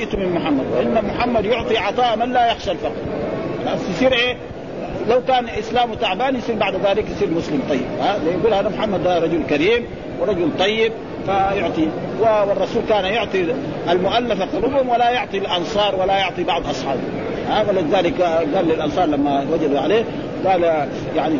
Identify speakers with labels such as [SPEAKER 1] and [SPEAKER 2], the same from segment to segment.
[SPEAKER 1] جئت من محمد وإن محمد يعطي عطاء من لا يخشى الفقر. يصير إيه؟ لو كان إسلامه تعبان يصير بعد ذلك يصير مسلم. طيب ها؟ يقول هذا محمد ده رجل كريم ورجل طيب فيعطي. والرسول كان يعطي المؤلفه قلوبهم ولا يعطي الأنصار ولا يعطي بعض أصحابه. ها؟ ولذلك قال للأنصار لما وجدوا عليه قال يعني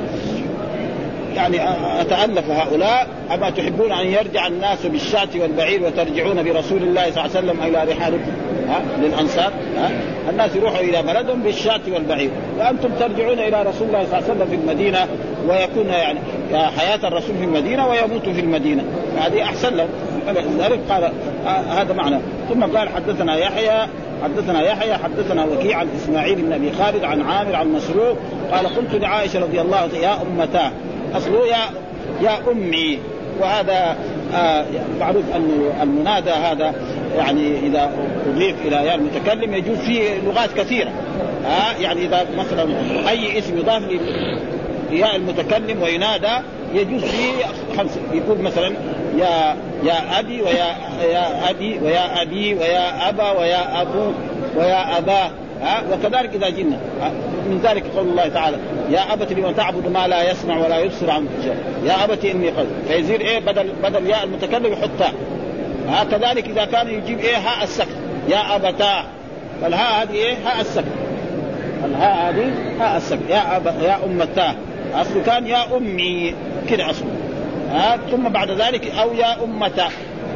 [SPEAKER 1] يعني أتألف هؤلاء. أما تحبون أن يرجع الناس بالشاة والبعير وترجعون برسول الله صلى الله عليه وسلم إلى رحالكم ها للأنصار ها؟ الناس يروحوا إلى بلدهم بالشاة والبعير. وأنتم ترجعون إلى رسول الله صلى الله عليه وسلم في المدينة ويكون يعني حياة الرسول في المدينة ويموت في المدينة. هذه أحسن لهم. لذلك قال هذا معنى. ثم قال حدثنا يحيى حدثنا يحيى حدثنا وكيع عن إسماعيل بن أبي خالد عن عامر عن مسروق قال قلت لعائشة رضي الله عنها يا أمتاه اصله يا يا أمي وهذا آه معروف أن المنادى هذا يعني إذا أضيف إلى يا المتكلم يجوز فيه لغات كثيرة. ها آه يعني إذا مثلا أي اسم يضاف لياء المتكلم وينادى يجوز فيه خمسه يقول مثلا يا يا أبي ويا يا أبي ويا أبي ويا أبا ويا أبو ويا اباه ها؟ وكذلك إذا جئنا. من ذلك قول الله تعالى يا ابت لما تعبد ما لا يسمع ولا يبصر عن يا ابت إني قد فيصير إيه؟ بدل بدل ياء المتكلم يحط ها؟ كذلك إذا كان يجيب إيه؟ هاء السكت. يا ابتاه فالهاء هذه إيه؟ هاء السكت. الهاء هذه هاء السكت. يا أب... يا امتاه اصله كان يا أمي. كده اصله ها؟ ثم بعد ذلك أو يا أمتا.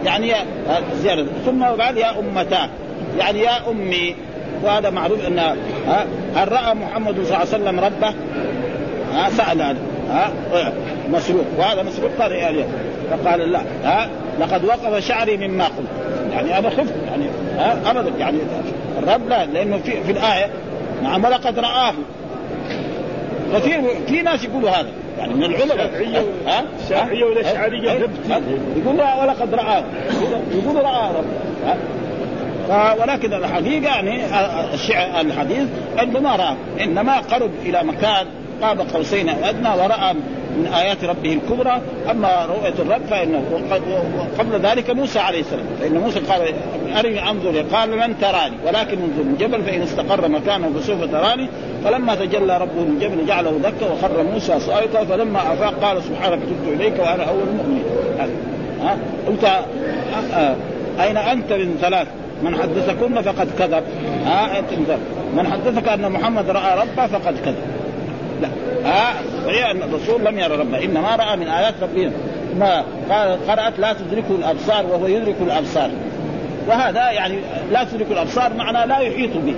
[SPEAKER 1] يعني يا زيادة. ثم بعد يا أمتا. يعني يا أمي. وهذا معروف إن هل رأى محمد صلى الله عليه وسلم ربه؟ ها سأل هذا ها مسروق. وهذا مسروق قال يا فقال لا ها لقد وقف شعري مما قلت. يعني أنا خفت يعني ها ابدا يعني الرب لا لأنه في, في الآية نعم ولقد رآه. كثير في ناس يقولوا هذا يعني من العلماء.
[SPEAKER 2] ها الشافعية والاشعرية
[SPEAKER 1] يقول ولقد رآه. يقول رأى رب ولكن الحقيقة يعني الشعر الحديث انه ما رأى إنما قرب إلى مكان قاب قوسين أدنى ورأى من آيات ربه الكبرى أما رؤية الرب فإنه قبل ذلك موسى عليه السلام. فإن موسى قال أرني أنظر قال لن تراني. ولكن انظر من جبل فإن استقر مكانه فسوف تراني. فلما تجلى ربه من جبل جعله دكا وخر موسى صائقا فلما أفاق قال سبحانك تبت إليك وأنا أول المؤمنين. انت أين أنت من ثلاث؟ من حدثكن فقد كذب. ها انت من حدثك أن محمد رأى ربه فقد كذب. لا. ها صحيح أن الرسول لم يرى ربه. إنما رأى من آيات ربنا ما قرأت لا تدركه الأبصار وهو يدرك الأبصار. وهذا يعني لا تدرك الأبصار معناه لا يحيط به.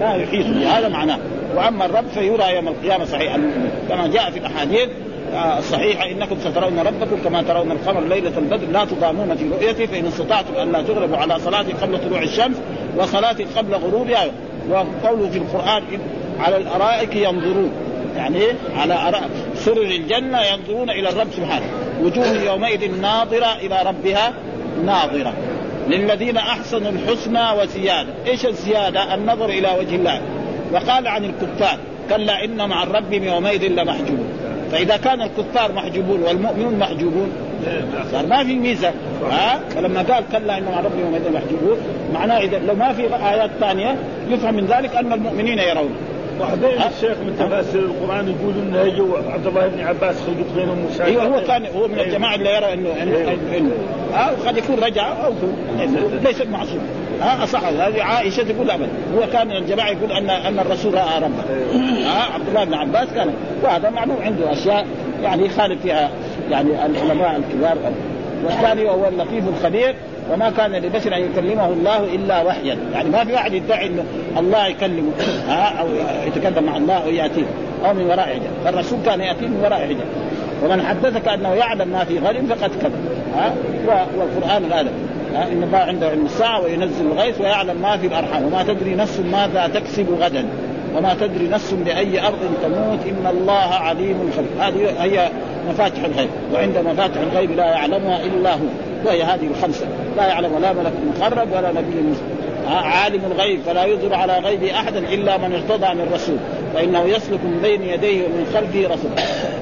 [SPEAKER 1] لا يحيط به. هذا معناه. وأما الرب فيرى يوم القيامة صحيح. كما جاء في الأحاديث الصحيحة إنكم سترون ربكم كما ترون القمر ليلة البدر. لا تضامون في رؤيته فإن استطعتم أن لا تغلبوا على صلاة قبل طلوع الشمس وصلاة قبل غروبها. وقوله في القرآن على الأرائك ينظرون. يعني على سرر الجنة ينظرون إلى الرب سبحانه. وجوه يومئذ ناظرة إلى ربها ناظرة. للذين أحسنوا الحسنى وزيادة. إيش الزيادة؟ النظر إلى وجه الله. وقال عن الكفار كلا إن مع الرب يومئذ لمحجوب فإذا كان الكفار محجوبون والمؤمنون محجوبون صار ما في ميزة. ها؟ فلما قال كلا ان مع ربهم محجوبون معناه إذا لو ما في آيات ثانية يفهم من ذلك أن المؤمنين يرون.
[SPEAKER 2] وحدين الشيخ من تفاسير القرآن يقول انه يجوا عبد الله بن عباس خلقت بينهم
[SPEAKER 1] مشاكل. أيوه هو كان هو من الجماعة اللي يرى انه انه, ها قد يكون رجع أو ليس معصوم. ها صح هذه عائشة تقول ابدا هو كان من الجماعة يقول ان أن الرسول رأى ربه. ها عبد الله بن عباس كان وهذا معلوم عنده أشياء يعني يخالف فيها يعني العلماء الكبار. والثاني وهو اللطيف الخبير وما كان لبشر أن يكلمه الله إلا وحيا، يعني ما في واحد يدعي إنه الله يكلمه ها أو يتكلم مع الله أو ياتيه أو من وراء حجاب، فالرسول كان يأتيه من وراء حجاب. ومن حدثك أنه يعلم ما في غد فقد كذب ها والقران هذا إن الله عنده علم الساعة وينزل الغيث ويعلم ما في الأرحام. وما تدري نفس ماذا تكسب غدا. وما تدري نفس بأي أرض تموت. إن الله عليم خبير هذه هي مفاتح الغيب. وعند مفاتح الغيب لا يعلمها إلا هو. وهي هذه الخمسة. لا يعلم لا ملك مقرب ولا نبي مسلم عالم الغيب فلا يظهر على غيبه أحدا إلا من ارتضى من رسول. فإنه يسلك من بين يديه ومن خلفه رسول.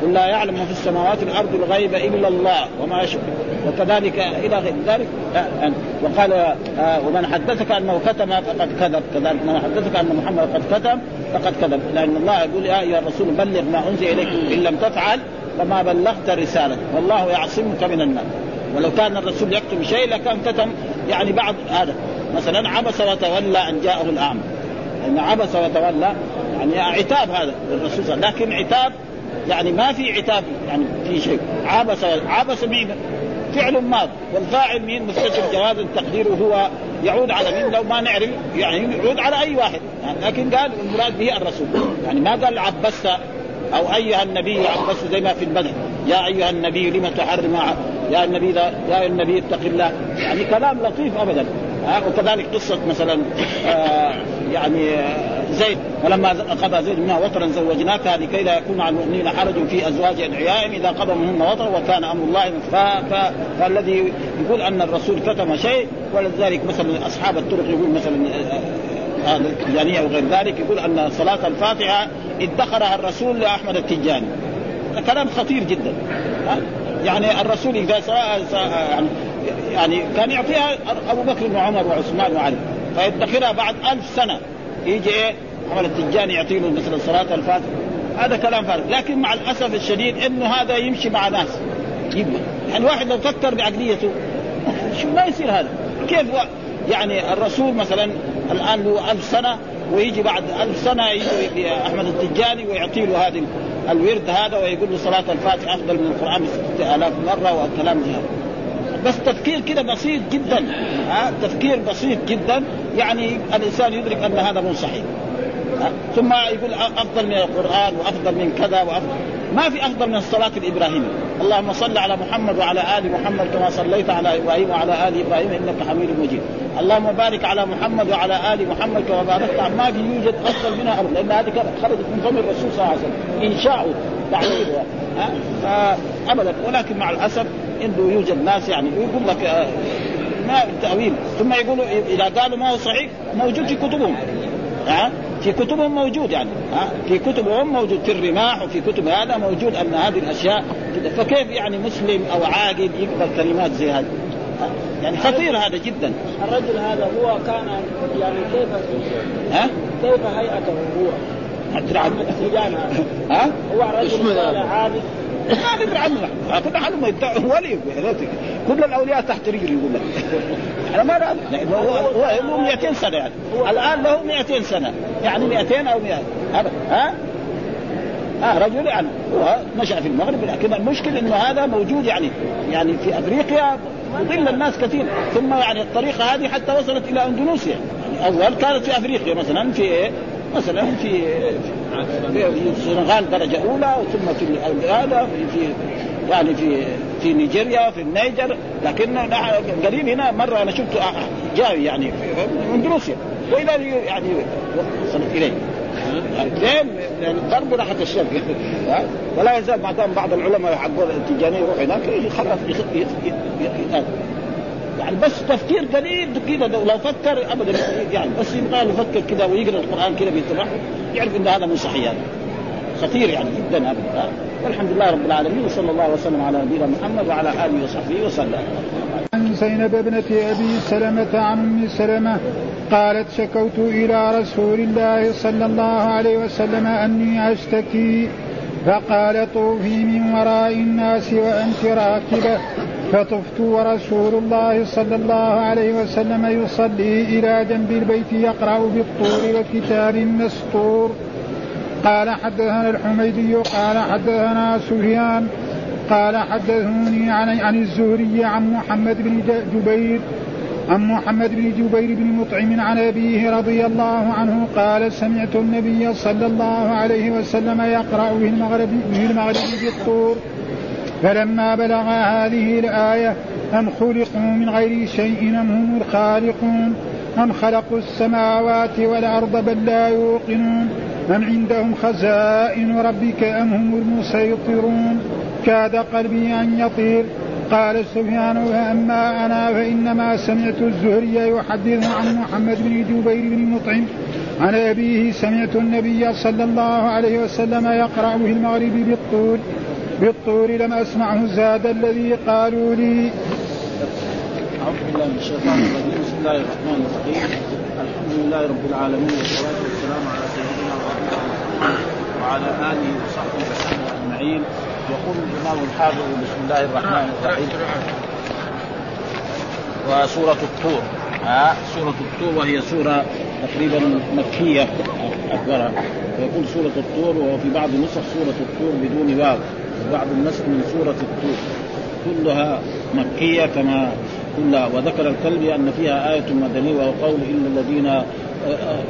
[SPEAKER 1] قل لا يعلم ما في السماوات والأرض الغيب إلا الله وما يشعر وكذلك إلى غير ذلك آه، وقال آه، ومن حدثك أنه كتم فقد كذب. كذلك من حدثك أن محمد قد كتم فقد كذب. لأن الله يقول يا أيها الرسول بلغ ما أنزل إليك إن لم تفعل فما بلغت رسالة والله يعصمك من الناس ولو كان الرسول يكتم شيء لكان كتم يعني بعض هذا. مثلا عبس وتولى أن جاءه الاعمى ان عبس وتولى يعني عتاب هذا للرسول صلى الله عليه وسلم. لكن عتاب يعني ما في عتاب يعني في شيء. عبس عبس مين؟ فعل ماض. والفاعل مين؟ مستتر جواز تقديره هو يعود على مين؟ لو ما نعرف يعني يعود على أي واحد. لكن قال المراد به الرسول. يعني ما قال عبست أو أيها النبي عبست زي ما في البدء يا أيها النبي لم تحرم يا النبي يا النبي اتق الله. يعني كلام لطيف ابدا. وكذلك قصة مثلا آه يعني زيد. ولما قضى زيد منها وطرا زوجناكها لكي لا يكون على المؤمنين حرج في أزواج ادعيائهم إذا قضى منهن وطرا وكان أمر الله. فالذي يقول أن الرسول كتم شيء ولذلك مثلا أصحاب الطرق يقول مثلا هذا التجانية وغير ذلك يقول أن صلاة الفاتحة ادخرها الرسول لأحمد التجاني. كلام خطير جدا. يعني الرسول إذا يعني يعني كان يعطيها أبو بكر وعمر وعثمان وعلي فيدخرها بعد ألف سنة. يجي إيه؟ أحمد التجاني يعطي له مثلا صلاة الفاتحة. هذا كلام فارغ. لكن مع الأسف الشديد إنه هذا يمشي مع ناس. يعني الواحد لو فكر بعقليته شو ما يصير هذا؟ كيف يعني الرسول مثلا الآن له ألف سنة ويجي بعد ألف سنة يجي أحمد التجاني ويعطي له هذه الورد هذا ويقول له صلاة الفاتحة أفضل من القرآن بستة آلاف مرة والكلام ده بس تفكير كده بسيط جدا ها؟ تفكير بسيط جدا يعني الإنسان يدرك أن هذا مو صحيح. ثم يقول أفضل من القرآن وأفضل من كذا وأفضل. ما في أفضل من الصلاة الابراهيميه اللهم صل على محمد وعلى آل محمد كما صليت على إبراهيم وعلى آل إبراهيم إنك حميد مجيد. اللهم بارك على محمد وعلى آل محمد كما باركت. ما في يوجد أفضل منها أبدا لأن هذه خرجت من فم الرسول صلى الله عليه وسلم. انشاء تعليلها ابدا. ولكن مع الأسف إنه يوجد ناس يعني يقول لك آه، ما تأويل. ثم يقولوا إذا قالوا ما هو صحيح موجود في كتبهم. ها؟ في كتبهم موجود يعني ها؟ في كتبهم موجود في الرماح وفي كتب هذا موجود أن هذه الأشياء فكيف يعني مسلم أو عاقل يقبل كلمات زي هذه؟ يعني خطير هذا جدا.
[SPEAKER 3] الرجل هذا هو كان يعني كيف ها؟ كيف هيئته هو؟ ها؟ هو رجل عابد
[SPEAKER 1] ما ندري عنه. كل عنه ولي. كل الأولياء تحت رجل يقول لك أنا ما لأنه هو هو له 200 سنة يعني. الآن له 200 سنة. يعني 200 أو 100 ها؟ آه رجل يعني. هو نشا في المغرب. لكن المشكل إنه هذا موجود يعني يعني في أفريقيا يضل الناس كثير. ثم يعني الطريقة هذه حتى وصلت إلى أندونيسيا. يعني أول كانت في أفريقيا مثلا في؟ مثلا في في السنغال درجة أولى ثم في هذا في, في يعني في في نيجيريا في النيجر. لكن قريب هنا مرة أنا شفت جاي يعني من اندونيسيا وإلى يعني وصلت إليه. لين يعني الغرب ناحيه الشرق. ولا يزال بعدين بعض العلماء حقون التجانيه يروح هناك خلاص يعني بس تفكير قليل كذا لو فكر ابدا يعني بس يبغى يفكر كذا ويقرأ القرآن كذا بيتبع يعرف إن هذا مو صحيح. يعني خطير يعني جدا ابدا. والحمد لله رب العالمين وصلى الله وسلم على نبينا محمد وعلى آله وصحبه وسلم.
[SPEAKER 4] عن زينب ابنة أبي سلمة عن أم سلمة قالت شكوت إلى رسول الله صلى الله عليه وسلم أني أشتكي فقال طوفي من وراء الناس وأنت راكبة. فطفت ورسول الله صلى الله عليه وسلم يصلي إلى جنب البيت يقرأ بالطور وكتاب مسطور. قال حدثنا الحميدي قال حدثنا سفيان قال حدثوني عن عن الزهري عن محمد بن جبير عن محمد بن جبير بن مطعم عن أبيه رضي الله عنه قال سمعت النبي صلى الله عليه وسلم يقرأ في المغرب في المغرب بالطور. فلما بلغ هذه الآية أم خلقوا من غير شيء أم هم الخالقون؟ أم خلقوا السماوات والأرض بل لا يوقنون؟ أم عندهم خزائن ربك أم هم المسيطرون؟ كاد قلبي أن يطير. قال سفيان فأما أنا فإنما سمعت الزهري يحدث عن محمد بن جبير بن مطعم عن أبيه سمعت النبي صلى الله عليه وسلم يقرأ في المغرب بالطول. بالطور لم أسمعه زاد الذي قالوا لي.
[SPEAKER 1] بالله من الشيطان الرجيم. بسم الله الرحمن الرحيم. الحمد لله رب العالمين والصلاة والسلام على سيدنا وعلى آله وصحبه وسلم أجمعين. يقول الإمام الحافظ بسم الله الرحمن الرحيم. وسورة الطور. ها؟ سورة الطور وهي سورة تقريبا مكية أكبرها. ويقول سورة الطور وفي بعض النسخ سورة الطور بدون واو. وبعض النسخ من سورة الطور. كلها مكية كما كلها وذكر الكلب أن فيها آية مدنيه وهو قول إن الذين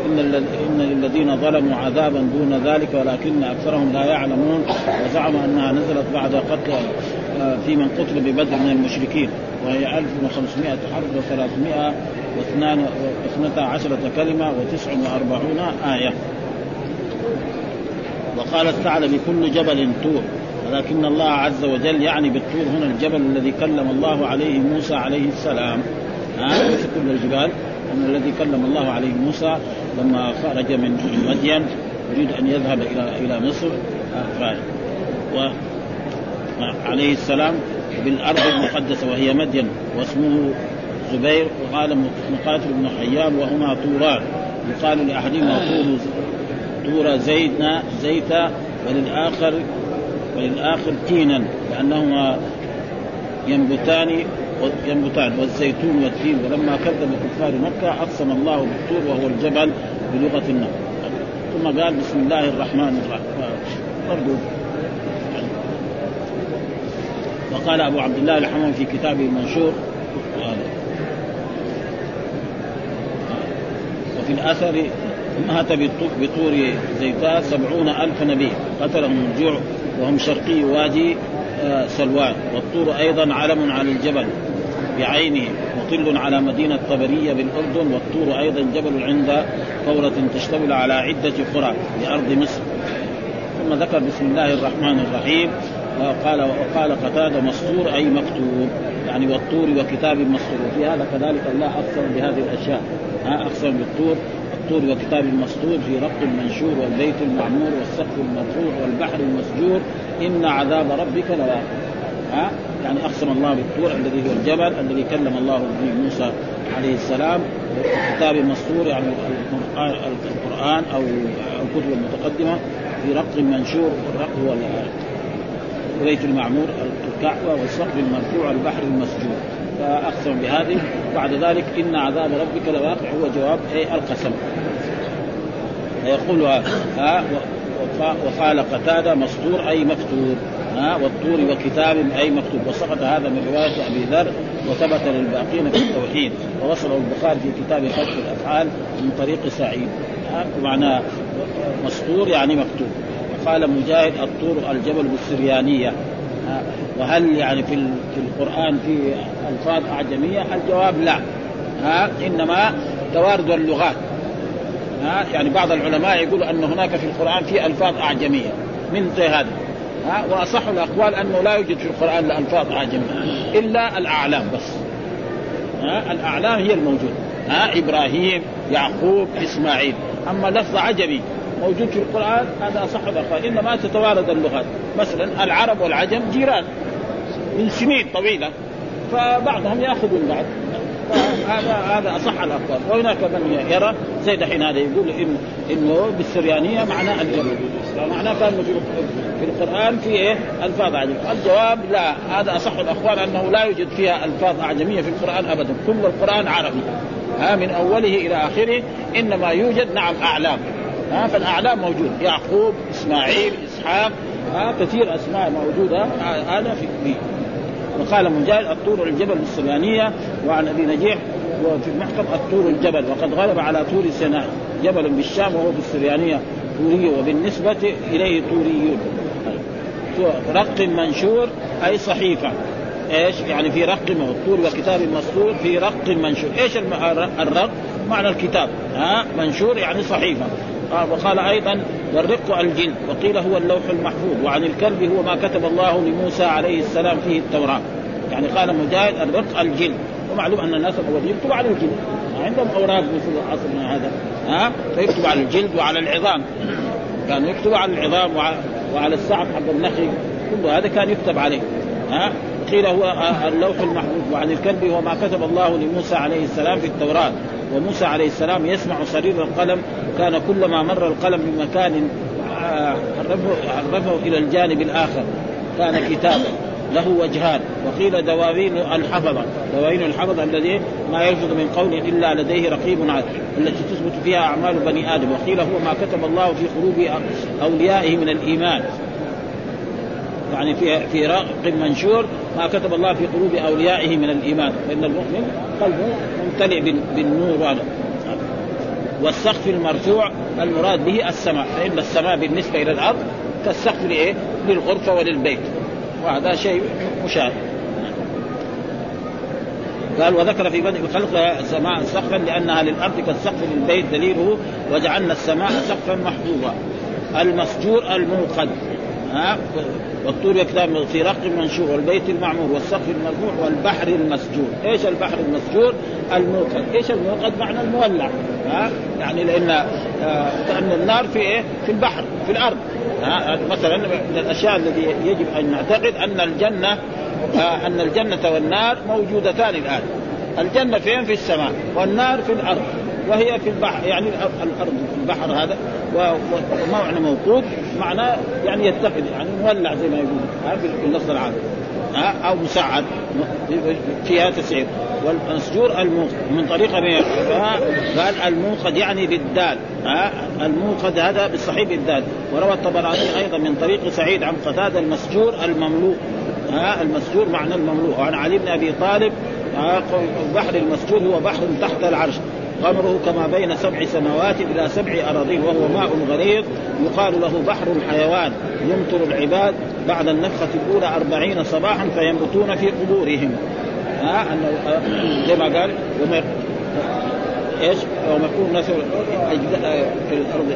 [SPEAKER 1] إن إن للذين ظلموا عذابا دون ذلك ولكن أكثرهم لا يعلمون وزعم أنها نزلت بعد قتل في من قتل ببدر من المشركين وهي 1500 حرب و312 عشرة كلمة و49 آية. وقال الثعلب كل جبل طور. ولكن الله عز وجل يعني بالطور هنا الجبل الذي كلم الله عليه موسى عليه السلام. ها ليس كل الجبال أن الذي كلم الله عليه موسى لما خرج من مدين يريد أن يذهب إلى إلى مصر. و عليه السلام بالأرض المقدسة وهي مدين واسمه زبير وقال مقاتل بن حيان وهما طوران. يقال لأحدهما طور طور زيدنا زيتا وللآخر وللآخر تينا لأنهما ينبتان ينبتان والزيتون والتين ولما كذب كفار مكة أقسم الله بالطور وهو الجبل بلغة النبي ثم قال بسم الله الرحمن الرحيم. برضو. وقال أبو عبد الله الحمام في كتابه المنشور. وفي الأثر مات بطور زيتان سبعون ألف نبي. قتلهم الجوع وهم شرقي وادي آه، سلوان. والطور أيضا علم على الجبل بعينه مطل على مدينة طبرية بالأردن. والطور أيضا جبل عند ثورة تشتمل على عدة قرى لأرض مصر. ثم ذكر بسم الله الرحمن الرحيم. وقال وقال قتادة مسطور أي مكتوب يعني والطور وكتاب مسطور وفي هذا كذلك الله أقسم بهذه الأشياء. أقسم بالطور. الطور وكتاب مسطور في رق المنشور والبيت المعمور والسقف المرفوع والبحر المسجور. إن عذاب ربك لواقع. ها؟ يعني أقسم الله بالطور الذي هو الجبل الذي كلم الله به موسى عليه السلام. كتاب مسطور يعني القران أو الكتب المتقدمه في رق منشور. والرق هو البيت المعمور الكعبة والسقف المرفوع البحر المسجور. فاقسم بهذه. بعد ذلك إن عذاب ربك لواقع هو جواب إيه القسم. فيقول ها وقال قتادة مسطور أي مكتوب. ها والطور وكتاب أي مكتوب. وسقط هذا من رواية أبي ذر وثبت للباقين في التوحيد. ووصله البخاري في كتاب خلق الأفعال من طريق سعيد. معناه مسطور يعني مكتوب. وقال مجاهد الطور الجبل بالسريانية. وهل يعني في في القرآن في ألفاظ أعجمية؟ الجواب لا. ها إنما توارد اللغات. ها يعني بعض العلماء يقول أن هناك في القرآن في ألفاظ أعجمية. من هذا؟ ها وأصح الأقوال أنه لا يوجد في القرآن ألفاظ أعجمية. إلا الأعلام بس. ها الأعلام هي الموجودة. ها إبراهيم يعقوب إسماعيل. أما لفظ عجمي موجود في القرآن هذا أصح الاقوال انما تتوارد اللغات. مثلا العرب والعجم جيران من سنين طويلة فبعضهم يأخذ من بعض هذا هذا اصح الاقوال وهناك من يرى زي دحين هذا يقول إن إنه بالسريانية معناه الجبل معناه كان في القرآن في إيه؟ ألفاظ أعجمية. الجواب لا. هذا أصح الاقوال أنه لا يوجد فيها ألفاظ أعجمية في القرآن ابدا. كل القرآن عربي. ها من أوله إلى آخره إنما يوجد نعم أعلام. ها فالأعلام موجود. يعقوب إسماعيل إسحاق ها كثير أسماء موجودة. هذا في وقال مجاهد الطور الجبل السريانيه وعن أبي نجيح وفي المحكم الطور الجبل وقد غلب على طور سيناء جبل بالشام وهو في السريانيه طوري وبالنسبة إليه طوريون. رق منشور أي صحيفة. إيش؟ يعني في رق طور وكتاب مسطور في رق منشور. إيش الرق؟ معنى الكتاب. ها منشور يعني صحيفة. وقال أيضا والرق الجلد وقيل هو اللوح المحفوظ وعن الكلب هو ما كتب الله لموسى عليه السلام فيه التوراة. يعني قال مجاهد الرق الجلد ومعلوم أن الناس الاولين يكتب على الجلد عندهم أوراق مثل عصرنا هذا. ها؟ فيكتب على الجلد وعلى العظام. كان يكتب على العظام وعلى السعف حق النخل. كل هذا كان يكتب عليه. ها؟ وقيل هو اللوح المحفوظ وعن الكلب هو ما كتب الله لموسى عليه السلام في التوراة. وموسى عليه السلام يسمع صرير القلم كان كلما مر القلم بمكان عرفه إلى الجانب الآخر. كان كتابا له وجهان. وقيل دواوين الحفظة. دواوين الحفظة الذي ما يلفظ من قول إلا لديه رقيب عاد التي تثبت فيها أعمال بني آدم. وقيل هو ما كتب الله في قلوب أوليائه من الإيمان. يعني في في رق منشور ما كتب الله في قلوب أوليائه من الإيمان. فإن المؤمن قلبه ممتلئ بالنور هذا والسقف المرفوع المراد به السماء. فإن السماء بالنسبة إلى الأرض كالسقف لإيه؟ للغرفة وللبيت. وهذا شيء مشاهد قال وذكر في بدء خلق السماء سقفا لأنها للأرض كالسقف للبيت دليله وجعلنا السماء سقفا محفوظا المسجور الموقد ها والطور كتاب في رق منشور والبيت المعمور والسقف المرفوع والبحر المسجور، إيش البحر المسجور؟ الموقد، إيش الموقد؟ معنى المولع، ها؟ يعني لأن آه كان النار في إيه؟ في البحر، في الأرض، ها؟ مثلا من الأشياء التي يجب أن نعتقد أن الجنة آه أن الجنة والنار موجودتان الآن. الجنة فين؟ في السماء، والنار في الأرض، وهي في البحر يعني الأرض في البحر هذا ومعنى موقود معناه يعني يتقد يعني مولع زي ما يقول باللفظ العام أو مسعد فيها تسعير. والمسجور الموقد من طريقه من قال الموقد يعني بالدال الموقد هذا بالصحيح بالدال. وروى الطبراني أيضا من طريق سعيد عن قتادة المسجور المملوء ها المسجور معنى المملوء وعن علي بن أبي طالب البحر المسجور هو بحر تحت العرش. غمره كما بين سبع سماوات إلى سبع أراضين وهو ماء غليظ يقال له بحر الحيوان. يمطر العباد بعد النفخة الأولى أربعين صباحا فينبتون في قبورهم. ها؟ أنه زي ما قال وما إيش؟ وما يكون ناس في الأرض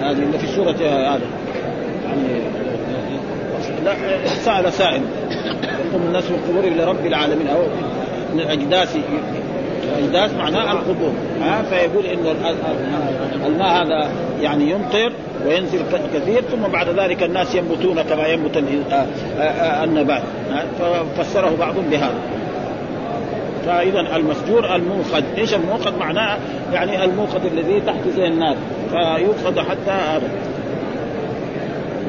[SPEAKER 1] هذه اللي في سورة هذا. يعني لا سأل سائل. يقوم الناس في القبور لرب العالمين. أو من الاجداث الاجداث معناه القبور. ها فيقول انه الماء هذا يعني يمطر وينزل كثير ثم بعد ذلك الناس ينبتون كما ينبت النبات. ففسره بعضهم بهذا. فاذا المسجور الموقد. إيش الموقد؟ معناه يعني الموقد الذي تحت زي النار. فيوقد حتى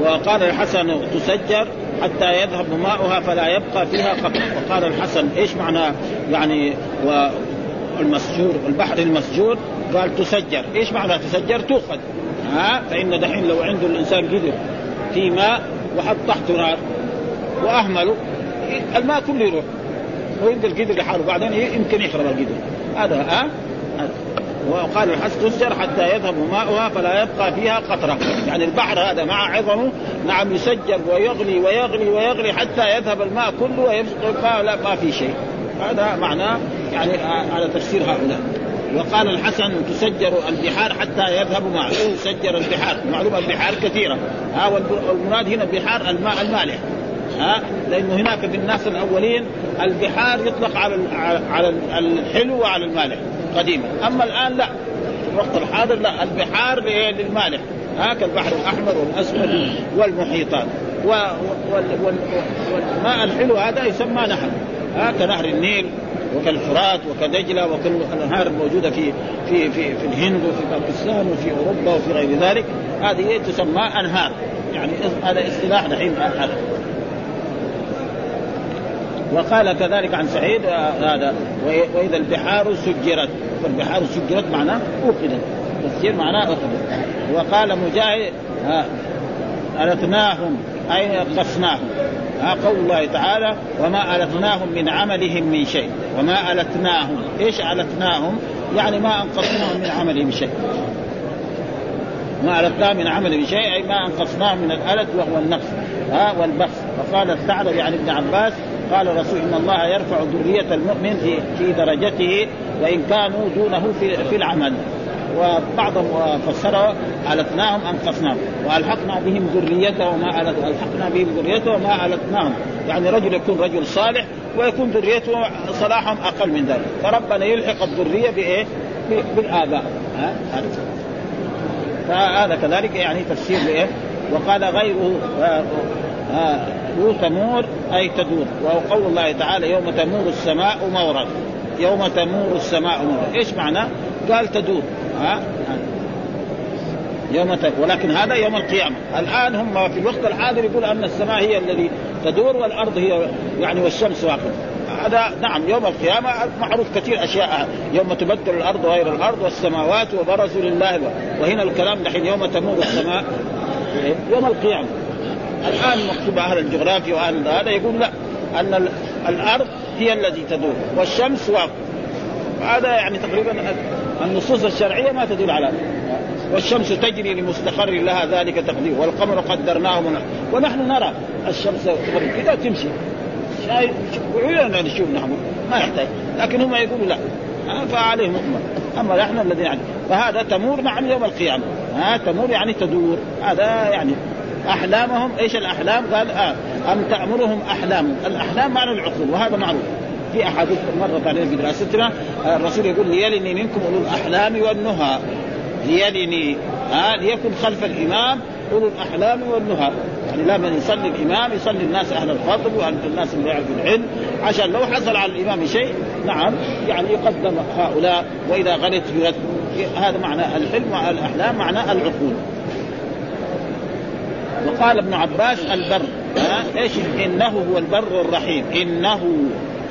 [SPEAKER 1] وقال الحسن تسجر حتى يذهب ماؤها فلا يبقى فيها قطر وقال الحسن إيش معنى يعني المسجور البحر المسجور قال تسجر. إيش معنى تسجر؟ تؤخذ ها؟ فإن دحين لو عنده الإنسان قدر في ماء وحط تحته نار وأهمله الماء كله يروح. ويبقى القدر لحاله بعدين يمكن يخرب القدر هذا ها؟ وقال الحس تسجر حتى يذهب ماؤها فلا يبقى فيها قطرة. يعني البحر هذا مع عظمه نعم يسجر ويغلي ويغلي ويغلي حتى يذهب الماء كله ويبقى لا ما في شيء. هذا معناه يعني على تفسير هؤلاء. وقال الحسن تسجر البحار حتى يذهب معه. تسجر البحار. معلومه البحار كثيرة. ها والمراد هنا البحار الماء المالح. ها لأنه هناك بالناس الأولين البحار يطلق على على الحلو وعلى المالح قديما. أما الآن لا. في الوقت الحاضر لا. البحار للمالح. ها كالبحر الأحمر والأسود والمحيطات. والماء الحلو هذا يسمى نهر ها كنهر النيل وكالفرات وكدجلة وكل الأنهار الموجودة في في في في الهند وفي باكستان وفي أوروبا وفي غير ذلك. هذه تسمى أنهار. يعني هذا اصطلاح دحين هذا وقال كذلك عن سعيد آه، هذا وإذا البحار سجرت. والبحار سجرت معناه أوقدت. تسجير معناه أوقدت. وقال مجاهد ها ألتناهم أي قصناهم. ها قول الله تعالى وما ألتناهم من عملهم من شيء. وما ألتناهم. إيش ألتناهم؟ يعني ما أنقصناهم من عملهم شيء. ما ألتناهم من عملهم شيء أي ما أنقصناهم من الألت وهو النقص. ها والبخس وقال الثعلب يعني ابن عباس قال الرسول إن الله يرفع ذرية المؤمن في في درجته وإن كانوا دونه في في العمل. وبعضهم فسره ألتناهم أنقصناهم وألحقنا بهم ذريته وما ألحقنا بهم ذريته وما ألتناهم يعني رجل يكون رجل صالح ويكون ذريته صلاحهم أقل من ذلك فربنا يلحق الذرية بإيه؟ بالآباء ها؟ فهذا كذلك يعني تفسير لإيه؟ وقال غيره آه، آه، تمور أي تدور وهو قول الله تعالى يوم تمور السماء مورا يوم تمور السماء مورا إيش معنى؟ قال تدور ها؟ يوم ت... ولكن هذا يوم القيامة. الآن هم في الوقت الحاضر يقول أن السماء هي الذي تدور والأرض هي يعني والشمس واقفة هذا نعم يوم القيامة معروف كثير أشياء. يوم تبدل الأرض غير الأرض والسماوات وبرزوا لله وهنا الكلام دحين يوم تمور السماء. يوم القيامة. الآن مكتوب أهل الجغرافيا وأهل هذا يقول لا أن الأرض هي التي تدور والشمس واقفة هذا يعني تقريبا النصوص الشرعية ما تدل على والشمس تجري لمستقر لها ذلك تقدير. والقمر قدرناه من ونحن نرى الشمس كذا تمشي. وعيوننا نشوف نحن. ما يحتاج. لكن هم يقولوا لا. فعليهم مؤمن أما نحن الذين يعني فهذا تمور نعم يوم القيامة. ها تمور يعني تدور. هذا يعني أحلامهم. إيش الأحلام؟ قال آه أم تأمرهم أحلام. الأحلام معنى العقول وهذا معروف. في أحاديث مرت علينا في دراستنا الرسول يقول ليلني منكم أولو الأحلام والنهى. ليلني ها ليكن خلف الإمام أولو الأحلام والنهى. يعني لما يصلي الإمام يصلي الناس أهل الفضل واهل الناس اللي يعرفوا العلم. عشان لو حصل على الإمام شيء نعم يعني يقدم هؤلاء. وإذا غلط يرد. هذا معنى الحلم والأحلام معنى العقول. وقال ابن عباس البر ها إيش؟ إنه هو البر الرحيم. إنه.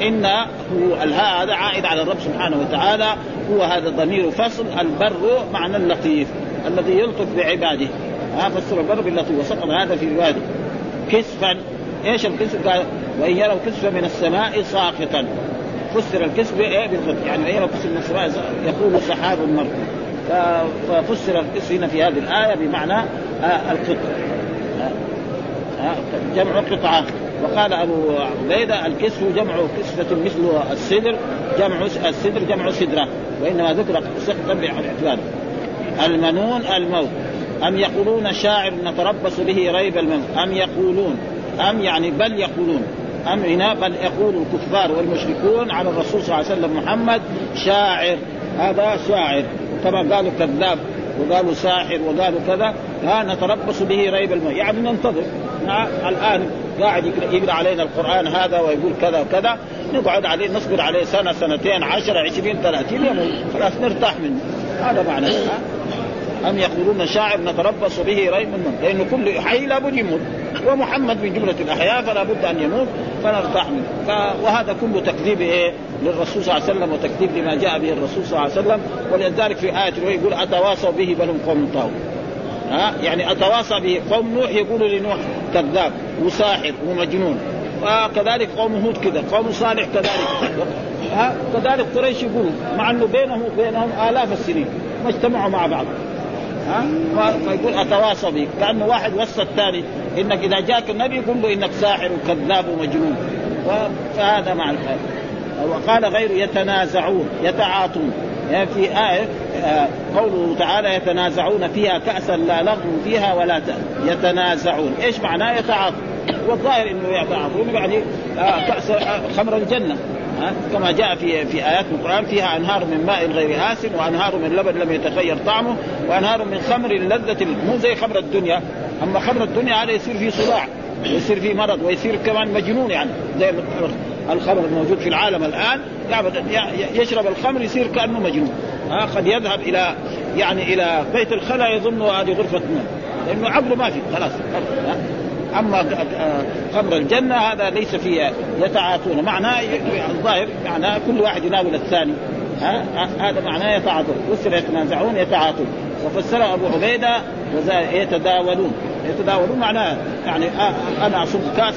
[SPEAKER 1] إن هو الهاء هذا عائد على الرب سبحانه وتعالى. هو هذا ضمير فصل البر معنى اللطيف الذي يلطف بعباده. ها فسر البر باللطيف وسقط هذا في روايه كسفا إيش الكسف؟ قال وإن يروا كسفا من السماء ساقطا. فسر الكسف إيه بالضبط. يعني وان يروا كسفا من السماء يقول سحاب مرة ففسر الكسف هنا في هذه الآية بمعنى آه القطع آه جمع قطعه وقال أبو عبيدة الكسف جمع كسفة مثل السدر جمع السدر جمع سدرة وإنما ذكر سقطا باعتبار المنون الموت. أم يقولون شاعر نتربص به ريب الموت. أم يقولون أم يعني بل يقولون. أم هنا بل يقول الكفار والمشركون على الرسول صلى الله عليه وسلم محمد شاعر. هذا شاعر. كما قالوا كذاب وقالوا ساحر وقالوا كذا. ها نتربص به ريب الموت. يعني ننتظر. الآن قاعد يقرا علينا القرآن هذا ويقول كذا وكذا نقعد عليه نصبر عليه سنة سنتين عشرة عشرين ثلاثين يوم خلاص نرتاح منه. هذا معنى أم يقولون شاعر نتربص به ريب من لأنه كل حي لابد يموت ومحمد من جملة الأحياء فلا بد أن يموت فنرتاح منه. ف... وهذا كله تكذيب إيه؟ للرسول صلى الله عليه وسلم وتكذيب لما جاء به الرسول صلى الله عليه وسلم ولذلك في آية يقول أتواصوا به بل هم قوم طاغون ها؟ يعني أتواصى به. قوم نوح يقولوا لنوح كذاب وساحر ومجنون. وكذلك قوم هود كذا قوم صالح كذلك. ها؟ كذلك قريش يقولوا مع إنه بينهم وبينهم آلاف السنين ما اجتمعوا مع بعض. ها؟ فيقول أتواصى به. كأنه واحد وصى الثاني. إنك إذا جاك النبي يقول له إنك ساحر وكذاب ومجنون. فهذا معنى وقال غير يتنازعون يتعاطون. في آية آه، قوله تعالى يتنازعون فيها كأسا لا لغو فيها ولا تأل يتنازعون. إيش معناه يتعاطون والظاهر إنه يتعاطون يعني آه، كأس آه، خمر الجنة. كما جاء في في آيات القرآن فيها أنهار من ماء غير آسن وأنهار من لبن لم يتغير طعمه وأنهار من خمر لذة مو زي خمر الدنيا. أما خمر الدنيا هذا يصير فيه صداع ويصير فيه مرض ويصير كمان مجنون يعني زي الخمر الموجود في العالم الآن يشرب الخمر يصير كأنه مجنون. ها قد يذهب إلى يعني إلى بيت الخلا يظن هذه غرفة نوم. لأنه عقله ما في خلاص. أما خمر الجنة هذا ليس فيه يتعاطون. معناه الظاهر معناه كل واحد يناول الثاني. ها؟ هذا معناه يتعاطون. فسر يتنازعون يتعاطون. وفسر أبو عبيدة يتداولون. يتداولون معناه يعني أنا أصب كاس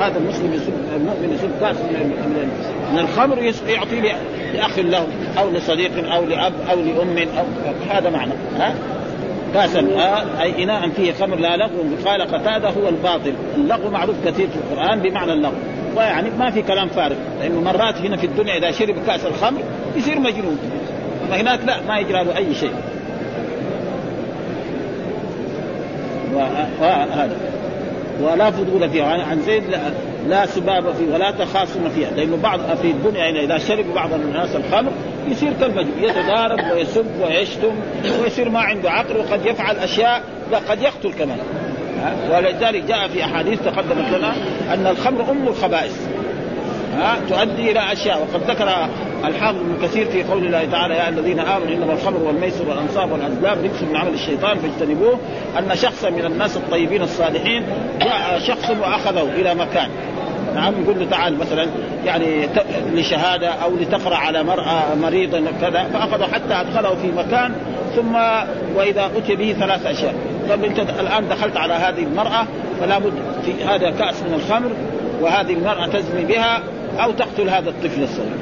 [SPEAKER 1] هذا المسلم يصب المؤمن يصب كاس من, من الخمر يعطي لأخ له أو لصديق أو لأب أو لأم أو هذا معنى ها؟ كاسا أي إناء فيه خمر لا لغو. قال قتادة هو الباطل. اللغو معروف كثير في القرآن بمعنى اللغو. ويعني ما في كلام فارغ لأنه مرات هنا في الدنيا إذا شرب كاس الخمر يصير مجنون. هناك لا ما يجرى له أي شيء. وهذا. ولا فضول فيها. عن زيد لا, لا سباب فيه ولا تخاصم فيها. لأنه بعض في الدنيا إذا شرب بعض الناس الخمر يصير كالمجنون يتضارب ويسب ويشتم ويصير ما عنده عقل وقد يفعل أشياء لا قد يقتل كمان. ولذلك جاء في أحاديث تقدمت لنا أن الخمر أم الخبائث. ها تؤدي إلى أشياء. وقد ذكر الحافظ ابن كثير في قول الله تعالى يا الذين آمنوا إنما الخمر والميسر والأنصاب والأزلام رجس من عمل الشيطان فاجتنبوه أن شخصا من الناس الطيبين الصالحين جاء شخص وأخذه إلى مكان. نعم يقول له تعال مثلا يعني لشهادة أو لتقرأ على مرأة مريضا كذا فأخذه حتى أدخله في مكان ثم وإذا أتي به ثلاث أشياء. طيب أنت الآن دخلت على هذه المرأة فلا بد في هذا كأس من الخمر وهذه المرأة تزني بها أو تقتل هذا الطفل الصغير.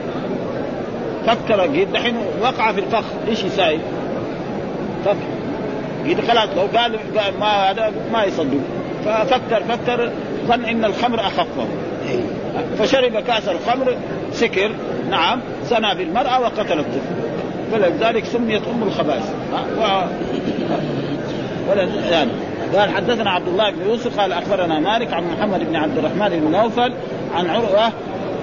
[SPEAKER 1] فكر قيد دحين وقع في الفخ. إيش يساوي؟ فكر قيد خلاص لو قال ما هذا ما يصدق. ففكر فكر ظن إن الخمر أخفه. فشرب كاس الخمر سكر نعم زنى بالمراه وقتل الطفل. فلذلك سميت أم الخبائث و... يعني. قال حدثنا عبد الله بن يوسف قال أخبرنا مالك عن محمد بن عبد الرحمن بن نوفل عن عروة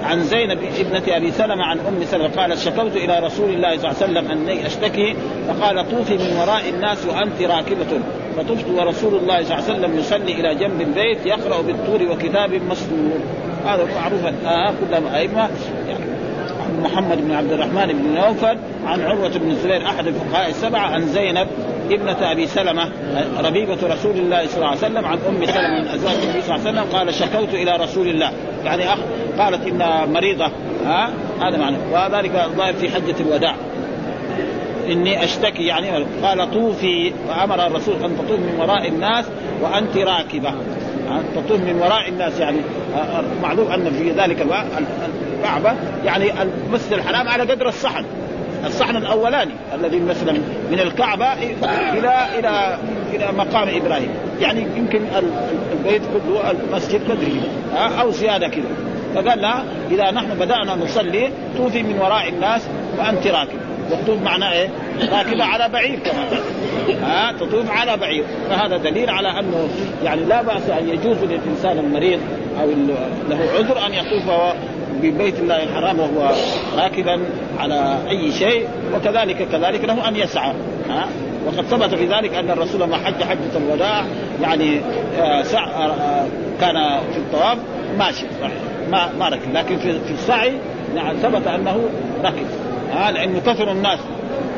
[SPEAKER 1] عن زينب ابنة أبي سلمة عن أم سلمة قالت شكوت إلى رسول الله صلى الله عليه وسلم أني أشتكي فقال طوفي من وراء الناس وأنت راكبة. فطفت ورسول الله صلى الله عليه وسلم يصلي إلى جنب البيت يقرأ بالطور وكتاب مسطور. هذا معروف آه كلهم أئمة يعني محمد بن عبد الرحمن بن نوفل عن عروة بن الزبير أحد الفقهاء السبعة عن زينب ابنة أبي سلمة ربيبة رسول الله صلى الله عليه وسلم عن أم سلمة من أزواج النبي صلى الله عليه وسلم قال شكوت إلى رسول الله. يعني أخ قالت إن مريضة ها؟ هذا معنى. وذلك الظاهر في حجة الوداع. إني أشتكي يعني قال طوفي فأمر الرسول أن تطوف من وراء الناس وأنت راكبة. تطوف من وراء الناس يعني معلوم أن في ذلك الكعبة يعني المسجد الحرام على قدر الصحن. الصحن الأولاني الذي مثلا من الكعبة إلى إلى إلى مقام إبراهيم. يعني يمكن البيت كله المسجد قدره أو زيادة كذا. فقال لا إذا نحن بدأنا نصلي توفي من وراء الناس وأنت راكب. والطوف معناه إيه؟ راكبة على بعير كمان ها؟ تطوف على بعير. فهذا دليل على أنه يعني لا بأس أن يجوز للإنسان المريض أو له عذر أن يطوف ببيت الله الحرام وهو راكبا على أي شيء وكذلك كذلك له أن يسعى. ها؟ وقد ثبت في ذلك أن الرسول لما حج حجة الوداع يعني آه، سع آه، كان في الطواف ماشي ما ما ركب. لكن في في السعي يعني ثبت أنه ركب. ها؟ لأنه كثر الناس